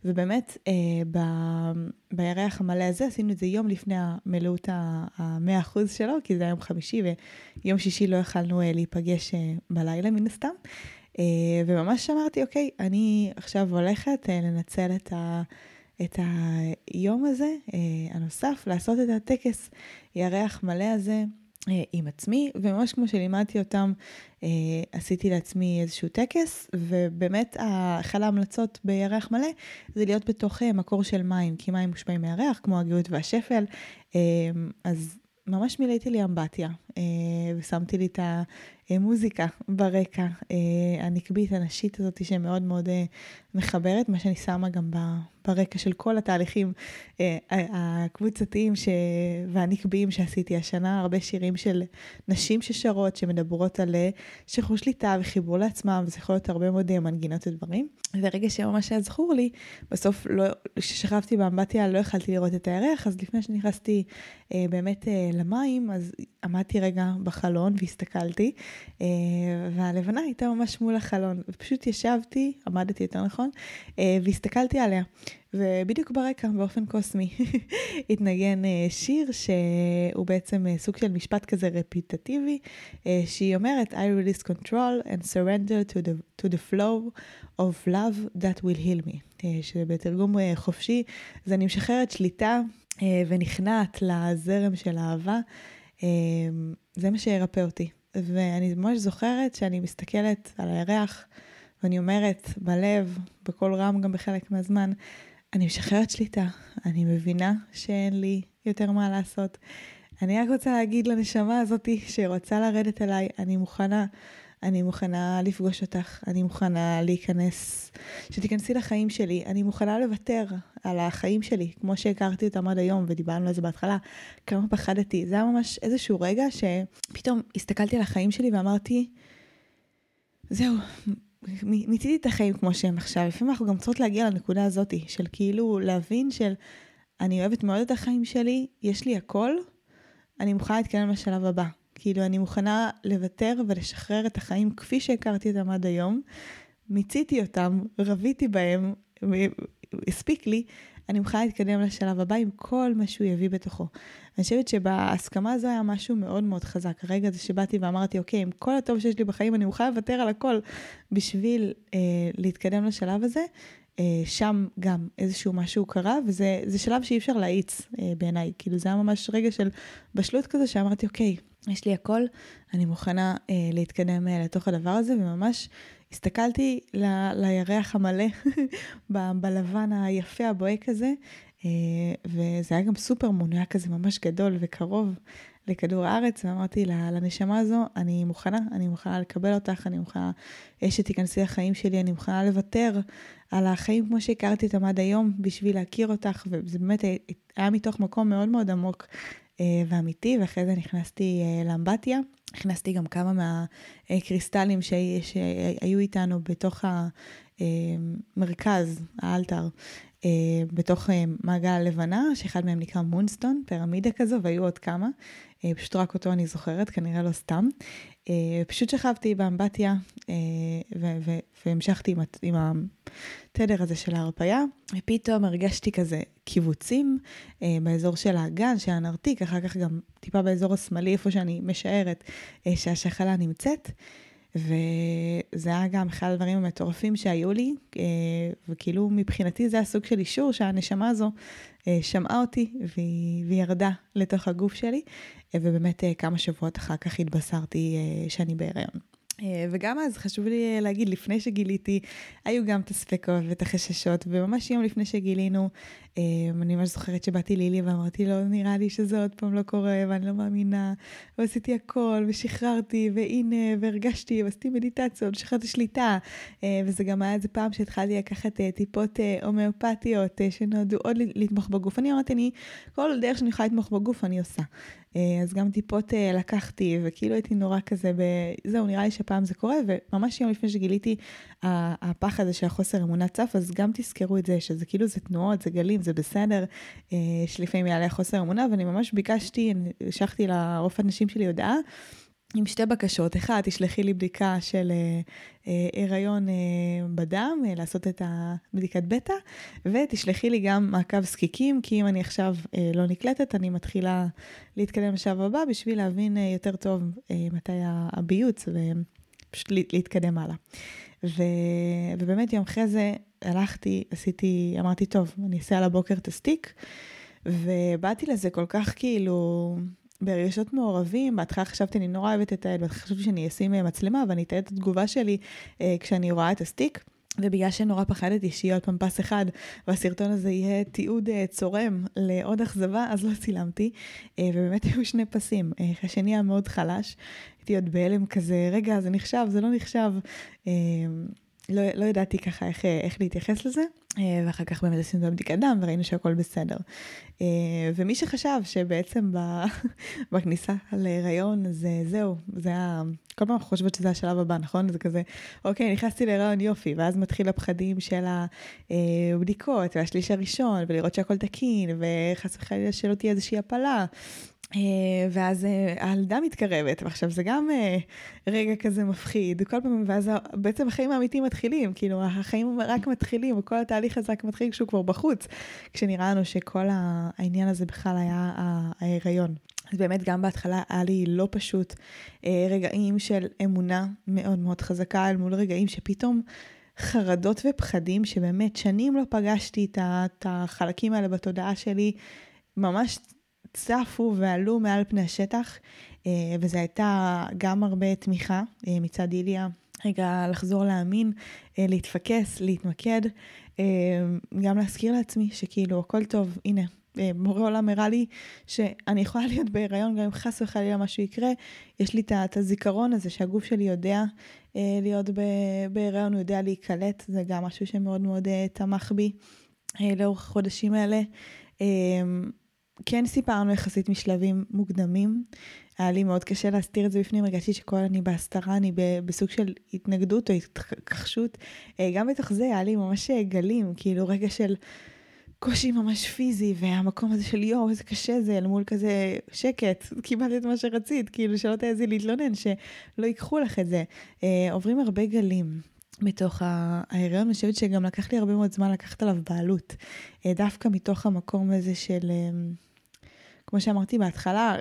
ובאמת ב... בירח המלא הזה עשינו את זה יום לפני המלאות ה-100% שלו, כי זה היה יום חמישי ויום שישי לא יכלנו להיפגש בלילה מן הסתם. אה, וממש אמרתי, אוקיי, אני עכשיו הולכת אה, לנצל את, ה, את היום הזה אה, הנוסף, לעשות את הטקס ירח מלא הזה. עם עצמי, וממש כמו שלימדתי אותם, עשיתי לעצמי איזשהו טקס, ובאמת אחת ההמלצות בירח מלא זה להיות בתוך מקור של מים, כי מים מושפעים מהריח, כמו הגאות והשפל, אז ממש מילאתי לי אמבטיה, ושמתי לי את המוזיקה ברקע, הנקבית, הנשית הזאת שמאוד מאוד מחברת, מה שאני שמה גם ברקע של כל התהליכים הקבוצתיים ש... והנקביים שעשיתי השנה, הרבה שירים של נשים ששרות, שמדברות על שחרור שליטה וחיבור לעצמם, וזה יכול להיות הרבה מאוד מנגינות ודברים. ורגע שממש היה זכור לי, בסוף לא, כששכבתי באמבטיה לא יכלתי לראות את הירח, אז לפני שנכנסתי אה, באמת אה, למים, אז עמדתי רגע בחלון והסתכלתי, אה, והלבנה הייתה ממש מול החלון, ופשוט ישבתי, עמדתי יותר נכון, אה, והסתכלתי עליה. ובדיוק ברקע, באופן קוסמי, התנגן אה, שיר שהוא בעצם אה, סוג של משפט כזה רפיטטיבי, אה, שהיא אומרת, I release control and surrender to the, to the flow of love that will heal me, שבתרגום חופשי זה אני משחררת שליטה ונכנעת לזרם של אהבה, זה מה שירפא אותי. ואני ממש זוכרת שאני מסתכלת על הירח ואני אומרת בלב, בקול רם גם בחלק מהזמן, אני משחררת שליטה, אני מבינה שאין לי יותר מה לעשות. אני רק רוצה להגיד לנשמה הזאתי שרוצה לרדת אליי, אני מוכנה, אני מוכנה לפגוש אותך, אני מוכנה להיכנס, שתיכנסי לחיים שלי, אני מוכנה לוותר על החיים שלי, כמו שהכרתי אותם עד היום, ודיברנו על זה בהתחלה, כמה פחדתי. זה היה ממש איזשהו רגע שפתאום הסתכלתי על החיים שלי ואמרתי, זהו, מיציתי את החיים כמו שהם עכשיו. לפעמים אנחנו גם צריכות להגיע לנקודה הזאתי, של כאילו להבין של, אני אוהבת מאוד את החיים שלי, יש לי הכל, אני מוכנה להתקדם לשלב הבא. כאילו, אני מוכנה לוותר ולשחרר את החיים כפי שהכרתי אותם עד היום. מיציתי אותם, רביתי בהם, הספיק לי, אני מוכנה להתקדם לשלב הבא עם כל מה שהוא יביא בתוכו. אני חושבת שבהסכמה הזו היה משהו מאוד מאוד חזק. הרגע הזה שבאתי ואמרתי, אוקיי, עם כל הטוב שיש לי בחיים, אני מוכנה לוותר על הכל בשביל אה, להתקדם לשלב הזה. אה, שם גם איזשהו משהו קרה, וזה שלב שאי אפשר להאיץ אה, בעיניי. כאילו זה היה ממש רגע של בשלות כזה שאמרתי, אוקיי, יש לי הכל, אני מוכנה אה, להתקדם אה, לתוך הדבר הזה, וממש הסתכלתי ל, לירח המלא ב, בלבן היפה הבוהק הזה, אה, וזה היה גם סופר מון, היה כזה ממש גדול וקרוב לכדור הארץ, ואמרתי לנשמה הזו, אני מוכנה, אני מוכנה לקבל אותך, אני מוכנה שתיכנסי לחיים שלי, אני מוכנה לוותר על החיים כמו שהכרתי אותם עד היום בשביל להכיר אותך, וזה באמת היה מתוך מקום מאוד מאוד עמוק אה, ואמיתי, ואחרי זה נכנסתי אה, לאמבטיה. הכנסתי גם כמה מהקריסטלים שהיו איתנו בתוך המרכז, האלתר, אה, בתוך מעגל לבנה, שאחד מהם נקרא מונסטון, פירמידה כזו, והיו עוד כמה. פשוט רק אותו אני זוכרת, כנראה לא סתם. פשוט שכבתי באמבטיה והמשכתי עם התדר הזה של ההרפייה, ופתאום הרגשתי כזה קיבוצים אה, באזור של האגן, של הנרתיק, אחר כך גם טיפה באזור השמאלי, איפה שאני משערת אה, שהשחלה נמצאת. וזה היה גם אחד הדברים המטורפים שהיו לי, אה, וכאילו מבחינתי זה הסוג של אישור שהנשמה הזו אה, שמעה אותי והיא, והיא ירדה לתוך הגוף שלי, אה, ובאמת כמה שבועות אחר כך התבשרתי שאני בהיריון. אה, וגם אז חשוב לי להגיד, לפני שגיליתי, היו גם את הספקות ואת החששות, וממש יום לפני שגילינו, אה, אני ממש זוכרת שבאתי לילי ואמרתי לו, נראה לי שזה עוד פעם לא קורה, ואני לא מאמינה, ועשיתי הכל, ושחררתי, והנה, והרגשתי, ועשיתי מדיטציות, ושחררתי שליטה, אה, וזה גם היה איזה פעם שהתחלתי לקחת טיפות הומאופתיות, שנועדו עוד לתמוך בגוף. אני אמרתי, אני, כל דרך שאני יכולה לתמוך בגוף, אני עושה. אז גם טיפות לקחתי, וכאילו הייתי נורא כזה, זהו, נראה לי שפעם זה קורה, וממש יום לפני שגיליתי הפחד הזה של החוסר אמונה צף, אז גם תזכרו את זה, שזה כאילו זה תנועות, זה גלים, זה בסדר, אה, שלפעמים יעלה חוסר אמונה, ואני ממש ביקשתי, המשכתי לרופאת נשים שלי הודעה. עם שתי בקשות, אחד, תשלחי לי בדיקה של אה, אה, הריון אה, בדם, אה, לעשות את הבדיקת בטא, ותשלחי לי גם מעקב זקיקים, כי אם אני עכשיו אה, לא נקלטת, אני מתחילה להתקדם לשלב הבא בשביל להבין אה, יותר טוב אה, מתי הביוץ, ופשוט להתקדם הלאה. ו, ובאמת יום אחרי זה הלכתי, עשיתי, אמרתי, טוב, אני אעשה על הבוקר את הסטיק, ובאתי לזה כל כך כאילו... ברגשות מעורבים, בהתחלה חשבתי, אני נורא אוהבת את הילד, חשבתי שאני אשים אה, מצלמה ואני אתעד את התגובה שלי אה, כשאני רואה את הסטיק. ובגלל שנורא פחדתי שיהיה עוד פעם פס אחד, והסרטון הזה יהיה תיעוד אה, צורם לעוד אכזבה, אז לא צילמתי. אה, ובאמת היו שני פסים. השני היה מאוד חלש, הייתי עוד בהלם כזה, רגע, זה נחשב, זה לא נחשב. לא, לא ידעתי ככה איך, איך להתייחס לזה, ואחר כך באמת עשינו את הבדיקת דם וראינו שהכל בסדר. ומי שחשב שבעצם בכניסה להיריון זה זהו, זה היה, כל פעם אנחנו חושבות שזה השלב הבא, נכון? זה כזה, אוקיי, נכנסתי להיריון יופי, ואז מתחיל הפחדים של הבדיקות והשליש הראשון, ולראות שהכל תקין, וחס וחלילה שלא תהיה איזושהי הפלה. אה, ואז אה, הילדה מתקרבת, ועכשיו זה גם אה, רגע כזה מפחיד, כל פעם, ואז בעצם החיים האמיתיים מתחילים, כאילו החיים רק מתחילים, וכל התהליך הזה רק מתחיל כשהוא כבר בחוץ, כשנראה לנו שכל העניין הזה בכלל היה ההיריון. אז באמת גם בהתחלה היה לי לא פשוט רגעים של אמונה מאוד מאוד חזקה אל מול רגעים שפתאום חרדות ופחדים שבאמת שנים לא פגשתי את החלקים האלה בתודעה שלי, ממש צפו ועלו מעל פני השטח, אה, וזו הייתה גם הרבה תמיכה אה, מצד איליה. רגע, לחזור להאמין, אה, להתפקס, להתמקד, גם להזכיר לעצמי שכאילו הכל טוב, הנה, מורה עולם הראה לי שאני יכולה להיות בהיריון גם אם חס וחלילה משהו יקרה, יש לי את הזיכרון הזה שהגוף שלי יודע להיות בהיריון, הוא יודע להיקלט, זה גם משהו שמאוד מאוד תמך בי לאורך החודשים האלה. כן סיפרנו יחסית משלבים מוקדמים. היה לי מאוד קשה להסתיר את זה בפנים, הרגשתי שכל אני בהסתרה, אני בסוג של התנגדות או התכחשות. אה, גם בתוך זה היה לי ממש אה, גלים, כאילו רגע של קושי ממש פיזי, והמקום הזה של יואו, איזה קשה זה, אל מול כזה שקט, קיבלת את מה שרצית, כאילו שלא תעזי להתלונן, שלא ייקחו לך את זה. אה, עוברים הרבה גלים. מתוך ההיריון, אני חושבת שגם לקח לי הרבה מאוד זמן לקחת עליו בעלות. דווקא מתוך המקום הזה של, כמו שאמרתי בהתחלה,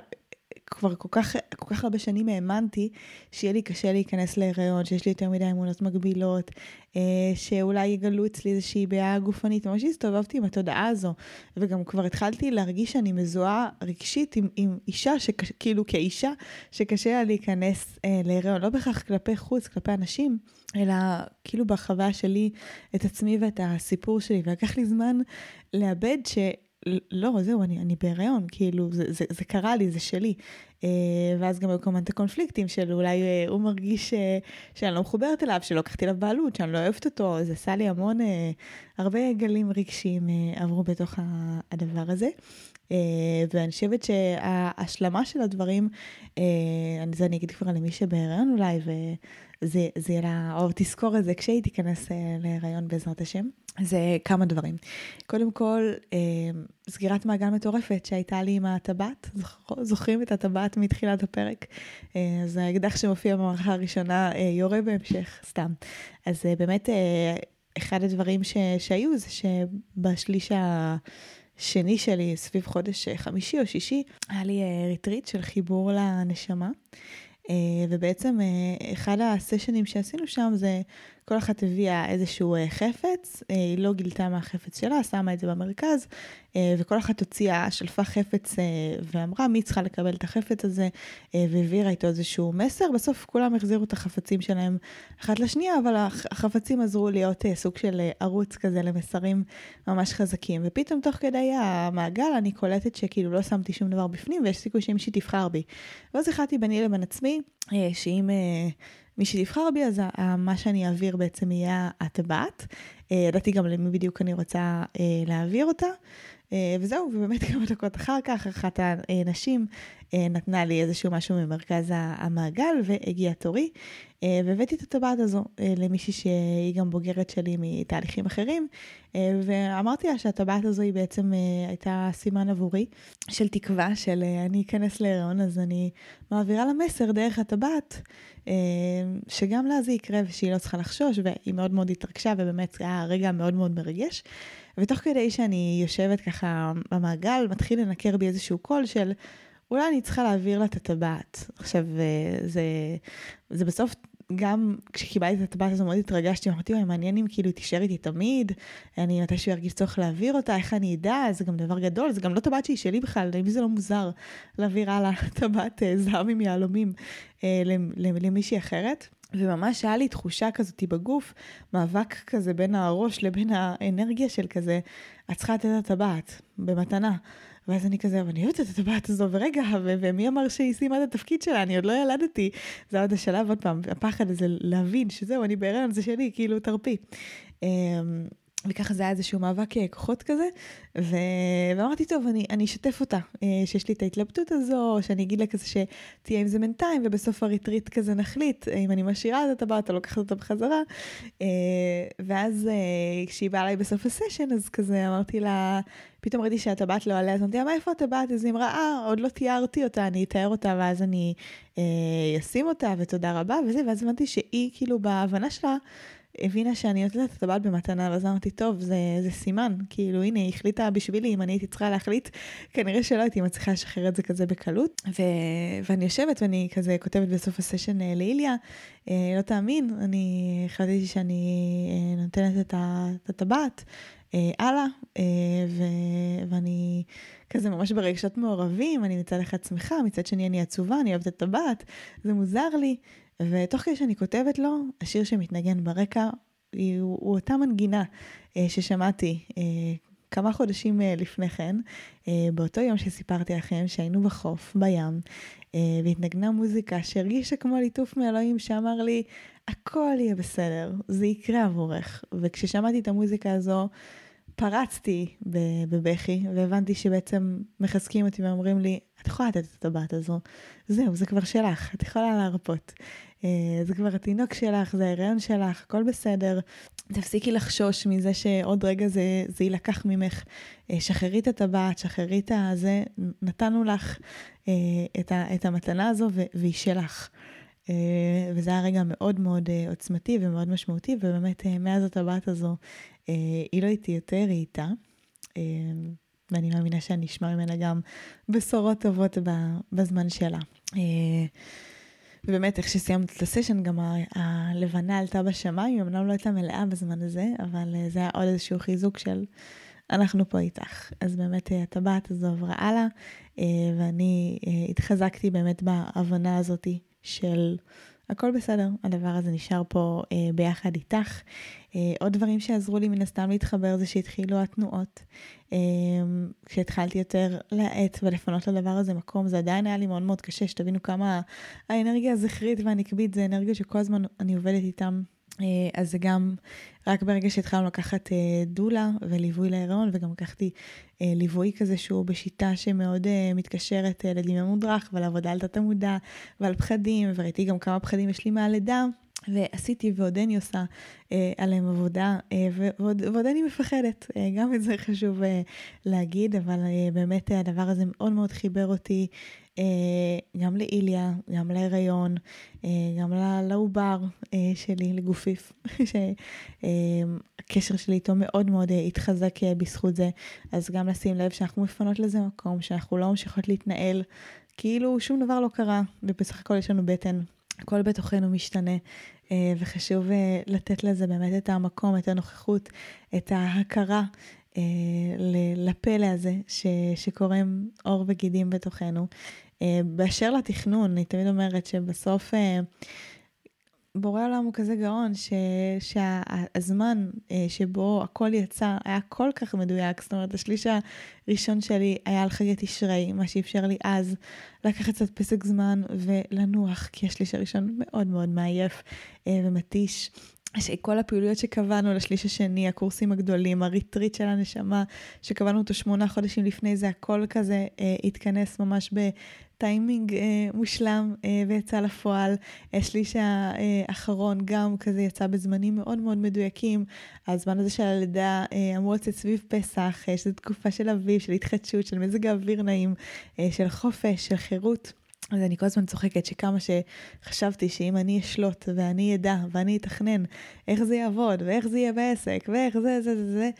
כבר כל כך, כל כך הרבה שנים האמנתי שיהיה לי קשה להיכנס להיריון, שיש לי יותר מדי אמונות מגבילות, אה, שאולי יגלו אצלי איזושהי בעיה גופנית. ממש הסתובבתי עם התודעה הזו, וגם כבר התחלתי להרגיש שאני מזוהה רגשית עם, עם אישה, שקש, כאילו כאישה, שקשה לה להיכנס אה, להיריון, לא בהכרח כלפי חוץ, כלפי אנשים, אלא כאילו בחוויה שלי את עצמי ואת הסיפור שלי, ולקח לי זמן לאבד ש... לא, זהו, אני, אני בהיריון, כאילו, זה, זה, זה קרה לי, זה שלי. Uh, ואז גם היו כמובן את הקונפליקטים של אולי uh, הוא מרגיש uh, שאני לא מחוברת אליו, שלא לקחתי אליו בעלות, שאני לא אוהבת אותו, זה עשה לי המון, uh, הרבה גלים רגשיים uh, עברו בתוך הדבר הזה. Uh, ואני חושבת שההשלמה של הדברים, uh, זה אני אגיד כבר למי שבהיריון אולי, וזה יהיה לה, או תזכור את זה כשהיא תיכנס uh, להיריון בעזרת השם. זה כמה דברים. קודם כל, אה, סגירת מעגל מטורפת שהייתה לי עם הטבעת, זוכרים את הטבעת מתחילת הפרק? אה, אז האקדח שמופיע במערכה הראשונה אה, יורה בהמשך, סתם. אז באמת, אחד הדברים ש, שהיו זה שבשליש השני שלי, סביב חודש חמישי או שישי, היה לי ריטריט של חיבור לנשמה. ובעצם אחד הסשנים שעשינו שם זה כל אחת הביאה איזשהו אה, חפץ, אה, היא לא גילתה מה החפץ שלה, שמה את זה במרכז, אה, וכל אחת הוציאה, שלפה חפץ ואמרה מי צריכה לקבל את החפץ הזה, והעבירה איתו איזשהו מסר. בסוף כולם החזירו את החפצים שלהם אחת לשנייה, אבל החפצים עזרו להיות סוג של ערוץ כזה למסרים ממש חזקים. ופתאום תוך כדי המעגל אני קולטת שכאילו לא שמתי שום דבר בפנים, ויש סיכוי שמישהי תבחר בי. ואז החלטתי ביני לבין עצמי, שאם... מי שתבחר בי, אז מה שאני אעביר בעצם יהיה הטבעת. אה, ידעתי גם למי בדיוק אני רוצה אה, להעביר אותה. אה, וזהו, ובאמת כמה דקות אחר כך, אחת הנשים נתנה לי איזשהו משהו ממרכז המעגל והגיע תורי. והבאתי את הטבעת הזו למישהי שהיא גם בוגרת שלי מתהליכים אחרים, ואמרתי לה שהטבעת הזו היא בעצם הייתה סימן עבורי של תקווה של אני אכנס להיריון, אז אני מעבירה לה מסר דרך הטבעת. שגם לה זה יקרה ושהיא לא צריכה לחשוש, והיא מאוד מאוד התרגשה, ובאמת היה רגע מאוד מאוד מרגש. ותוך כדי שאני יושבת ככה במעגל, מתחיל לנקר בי איזשהו קול של אולי אני צריכה להעביר לה את הטבעת. עכשיו, זה, זה בסוף גם כשקיבלתי את הטבעת הזו מאוד התרגשתי, אמרתי, וואי, מעניין אם כאילו תישאר איתי תמיד, אני מתישהו ארגיש צורך להעביר אותה, איך אני אדע, זה גם דבר גדול, זה גם לא טבעת שהיא שלי בכלל, למי זה לא מוזר להעביר הלאה טבעת אה, זהב עם יהלומים אה, למישהי אחרת. וממש היה לי תחושה כזאת בגוף, מאבק כזה בין הראש לבין האנרגיה של כזה, את צריכה לתת את הטבעת במתנה. ואז אני כזה, אבל אני אוהבת את הטבעת הזו, ורגע, ומי אמר שהיא סיימה את התפקיד שלה? אני עוד לא ילדתי. זה עוד השלב, עוד פעם, הפחד הזה להבין שזהו, אני בהיריון, זה שלי, כאילו, תרפי. וככה זה היה איזשהו מאבק אה, כוחות כזה, ו... ואמרתי, טוב, אני, אני אשתף אותה, אה, שיש לי את ההתלבטות הזו, שאני אגיד לה כזה שתהיה עם זה בינתיים, ובסוף הריטריט כזה נחליט, אם אני משאירה את הטבעת או לוקחת אותה בחזרה. אה, ואז כשהיא באה אליי בסוף הסשן, אז כזה אמרתי לה, פתאום ראיתי שהטבעת לא עליה, אז אמרתי לה, מה איפה הטבעת? אז היא אמרה, אה, עוד לא תיארתי אותה, אני אתאר אותה, ואז אני אשים אותה, ותודה רבה, וזה, ואז הבנתי שהיא, כאילו, בהבנה שלה, הבינה שאני נותנת את הטבעת במתנה, ואז אמרתי, טוב, זה, זה סימן, כאילו, הנה, היא החליטה בשבילי, אם אני הייתי צריכה להחליט, כנראה שלא הייתי מצליחה לשחרר את זה כזה בקלות. ו... ואני יושבת ואני כזה כותבת בסוף הסשן אה, לאיליה, אה, לא תאמין, אני החלטתי שאני אה, נותנת את הטבעת. הלאה, ו... ואני כזה ממש ברגשות מעורבים, אני מצד אחד שמחה, מצד שני אני עצובה, אני אוהבת את הטבעת, זה מוזר לי, ותוך כדי שאני כותבת לו, השיר שמתנגן ברקע הוא, הוא אותה מנגינה אה, ששמעתי אה, כמה חודשים לפני כן, באותו יום שסיפרתי לכם שהיינו בחוף, בים, והתנגנה מוזיקה שהרגישה כמו ליטוף מאלוהים שאמר לי, הכל יהיה בסדר, זה יקרה עבורך. וכששמעתי את המוזיקה הזו, פרצתי בבכי, והבנתי שבעצם מחזקים אותי ואומרים לי, את יכולה לתת את הטבעת הזו, זהו, זה כבר שלך, את יכולה להרפות. אה, זה כבר התינוק שלך, זה ההיריון שלך, הכל בסדר. תפסיקי לחשוש מזה שעוד רגע זה, זה יילקח ממך. אה, שחררי את הטבעת, שחררי את הזה, נתנו לך אה, את, את המתנה הזו והיא שלך. וזה היה רגע מאוד מאוד עוצמתי ומאוד משמעותי, ובאמת מאז הטבעת הזו היא לא איתי יותר, היא איתה. ואני מאמינה שאני אשמע ממנה גם בשורות טובות בזמן שלה. ובאמת, איך שסיימת את הסשן, גם הלבנה עלתה בשמיים, אמנם לא הייתה מלאה בזמן הזה, אבל אה, זה היה עוד איזשהו חיזוק של אנחנו פה איתך. אז באמת אה, הטבעת הזו עברה הלאה, אה, ואני התחזקתי באמת בהבנה הזאתי של הכל בסדר, הדבר הזה נשאר פה אה, ביחד איתך. אה, עוד דברים שעזרו לי מן הסתם להתחבר זה שהתחילו התנועות. אה, כשהתחלתי יותר להאט ולפנות לדבר הזה מקום, זה עדיין היה לי מאוד מאוד קשה, שתבינו כמה האנרגיה הזכרית והנקבית זה אנרגיה שכל הזמן אני עובדת איתם אז זה גם רק ברגע שהתחלנו לקחת אה, דולה וליווי להיריון, וגם לקחתי אה, ליווי כזה שהוא בשיטה שמאוד מתקשרת לדמיון מודרך ועל עבודה על תת המודע ועל פחדים, וראיתי גם כמה פחדים יש לי מהלידה. ועשיתי ועודני עושה אה, עליהם עבודה, אה, ועוד, ועודני מפחדת, אה, גם את זה חשוב אה, להגיד, אבל אה, באמת הדבר הזה מאוד מאוד חיבר אותי אה, גם לאיליה, גם להיריון, אה, גם לעובר אה, שלי, לגופיף, שהקשר שלי איתו מאוד מאוד התחזק בזכות זה, אז גם לשים לב שאנחנו מפנות לזה מקום, שאנחנו לא ממשיכות להתנהל כאילו שום דבר לא קרה, ובסך הכל יש לנו בטן. הכל בתוכנו משתנה, וחשוב לתת לזה באמת את המקום, את הנוכחות, את ההכרה לפלא הזה ש, שקורם עור וגידים בתוכנו. אה, באשר לתכנון, אני תמיד אומרת שבסוף אה, בורא עולם הוא כזה גאון, ש, שהזמן אה, שבו הכל יצא היה כל כך מדויק, זאת אומרת, השליש הראשון שלי היה על חגי תשרי, מה שאפשר לי אז לקחת קצת פסק זמן ולנוח, כי השליש הראשון מאוד מאוד מעייף ומתיש. שכל הפעילויות שקבענו לשליש השני, הקורסים הגדולים, הריטריט של הנשמה, שקבענו אותו שמונה חודשים לפני זה, הכל כזה אה, התכנס ממש בטיימינג אה, מושלם אה, ויצא לפועל. השליש האחרון גם כזה יצא בזמנים מאוד מאוד מדויקים. הזמן הזה של הלידה אה, אמור לצאת סביב פסח, אה, שזו תקופה של אביב, של התחדשות, של מזג האוויר נעים, אה, של חופש, של חירות. אז אני כל הזמן צוחקת שכמה שחשבתי שאם אני אשלוט ואני אדע ואני אתכנן איך זה יעבוד ואיך זה יהיה בעסק ואיך זה זה זה זה,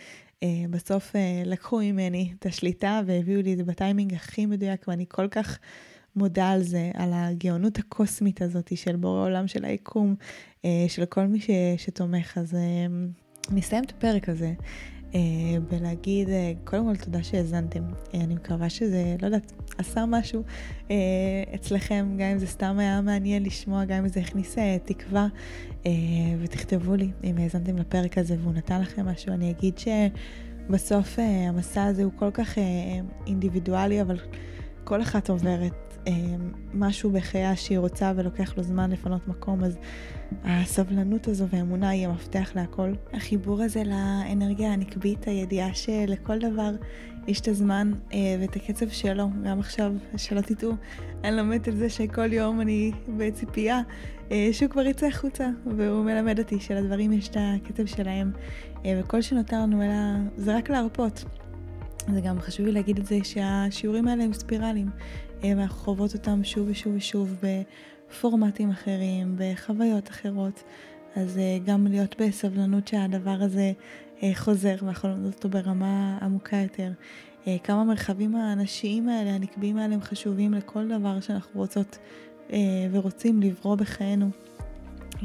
uh, בסוף uh, לקחו ממני את השליטה והביאו לי את זה בטיימינג הכי מדויק ואני כל כך מודה על זה, על הגאונות הקוסמית הזאת של בורא עולם של היקום, uh, של כל מי ש, שתומך. אז נסיים את הפרק הזה. אה, ולהגיד, אה, קודם כל תודה שהאזנתם. אה, אני מקווה שזה, לא יודעת, עשה משהו אצלכם, גם אם זה סתם היה מעניין לשמוע, גם אם זה הכניס תקווה, ותכתבו לי אם האזנתם לפרק הזה והוא נתן לכם משהו. אני אגיד שבסוף המסע הזה הוא כל כך אינדיבידואלי, אבל כל אחת עוברת אמ, משהו בחייה שהיא רוצה ולוקח לו זמן לפנות מקום, אז הסבלנות הזו והאמונה היא המפתח להכל. החיבור הזה לאנרגיה הנקבית, הידיעה שלכל דבר יש את הזמן אה, ואת הקצב שלו. גם עכשיו, שלא תטעו, אני לומדת על זה שכל יום אני בציפייה אה, שהוא כבר יצא החוצה, והוא מלמד אותי שלדברים יש את הקצב שלהם, אה, וכל שנותר לנו אלא זה רק להרפות. זה גם חשוב לי להגיד את זה שהשיעורים האלה הם ספירליים. ואנחנו חוות אותם שוב ושוב ושוב בפורמטים אחרים, בחוויות אחרות. אז גם להיות בסבלנות שהדבר הזה חוזר ואנחנו לומדות אותו ברמה עמוקה יותר. אה, כמה מרחבים האנשיים האלה, הנקביים האלה, הם חשובים לכל דבר שאנחנו רוצות ורוצים לברוא בחיינו.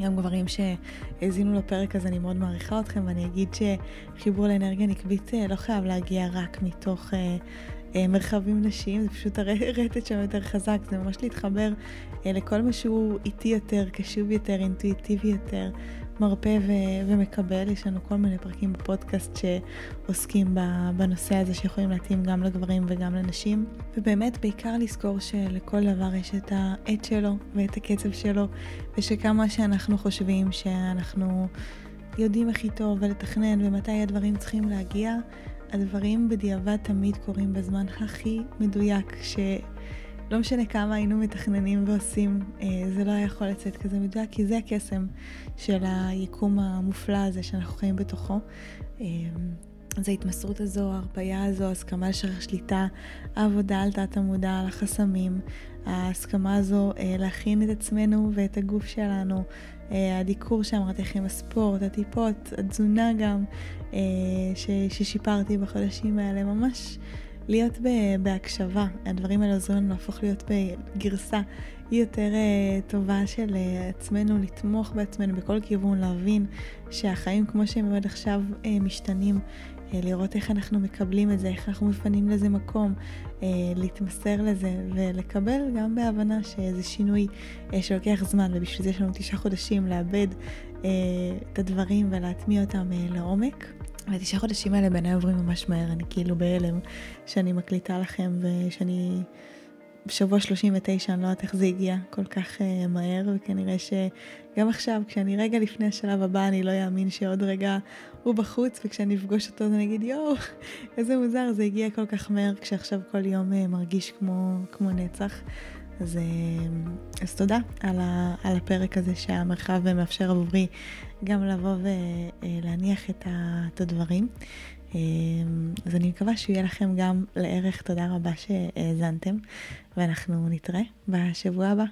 גם גברים שהאזינו לפרק הזה, אני מאוד מעריכה אתכם, ואני אגיד שחיבור לאנרגיה נקבית לא חייב להגיע רק מתוך אה, מרחבים נשיים, זה פשוט הרטט שם יותר חזק, זה ממש להתחבר אה, לכל מה שהוא איטי יותר, קשוב יותר, אינטואיטיבי יותר, מרפא ו- ומקבל, יש לנו כל מיני פרקים בפודקאסט שעוסקים בנושא הזה שיכולים להתאים גם לגברים וגם לנשים, ובאמת בעיקר לזכור שלכל דבר יש את העט שלו ואת הקצב שלו, ושכמה שאנחנו חושבים שאנחנו יודעים הכי טוב ולתכנן ומתי הדברים צריכים להגיע, הדברים בדיעבד תמיד קורים בזמן הכי מדויק, שלא משנה כמה היינו מתכננים ועושים, אה, זה לא היה יכול לצאת כזה מדויק, כי זה הקסם של היקום המופלא הזה שאנחנו חיים בתוכו. אה, אז ההתמסרות הזו, ההרפאיה הזו, הסכמה לשחרר שליטה, העבודה על תת המודע, על החסמים, ההסכמה הזו אה, להכין את עצמנו ואת הגוף שלנו, הדיקור שאמרתי לכם, הספורט, הטיפות, התזונה גם, ששיפרתי בחודשים האלה, ממש להיות בהקשבה. הדברים האלה עוזרים לנו להפוך להיות בגרסה יותר טובה של עצמנו, לתמוך בעצמנו בכל כיוון, להבין שהחיים כמו שהם עד עכשיו משתנים, לראות איך אנחנו מקבלים את זה, איך אנחנו מפנים לזה מקום, להתמסר לזה ולקבל גם בהבנה שזה שינוי שלוקח זמן ובשביל זה יש לנו תשעה חודשים לאבד את הדברים ולהטמיע אותם לעומק. והתשעה חודשים האלה בעיניי עוברים ממש מהר, אני כאילו בהלם שאני מקליטה לכם ושאני בשבוע 39, אני לא יודעת איך זה הגיע כל כך uh, מהר, וכנראה שגם עכשיו, כשאני רגע לפני השלב הבא, אני לא אאמין שעוד רגע הוא בחוץ, וכשאני אפגוש אותו אני אגיד, יואו, איזה מוזר, זה הגיע כל כך מהר, כשעכשיו כל יום uh, מרגיש כמו, כמו נצח. אז, uh, אז תודה על, ה, על הפרק הזה שהמרחב מאפשר עבורי גם לבוא ולהניח את, ה, את הדברים. אמ, אז אני מקווה שיהיה לכם גם לערך. תודה רבה שהאזנתם, ואנחנו נתראה בשבוע הבא.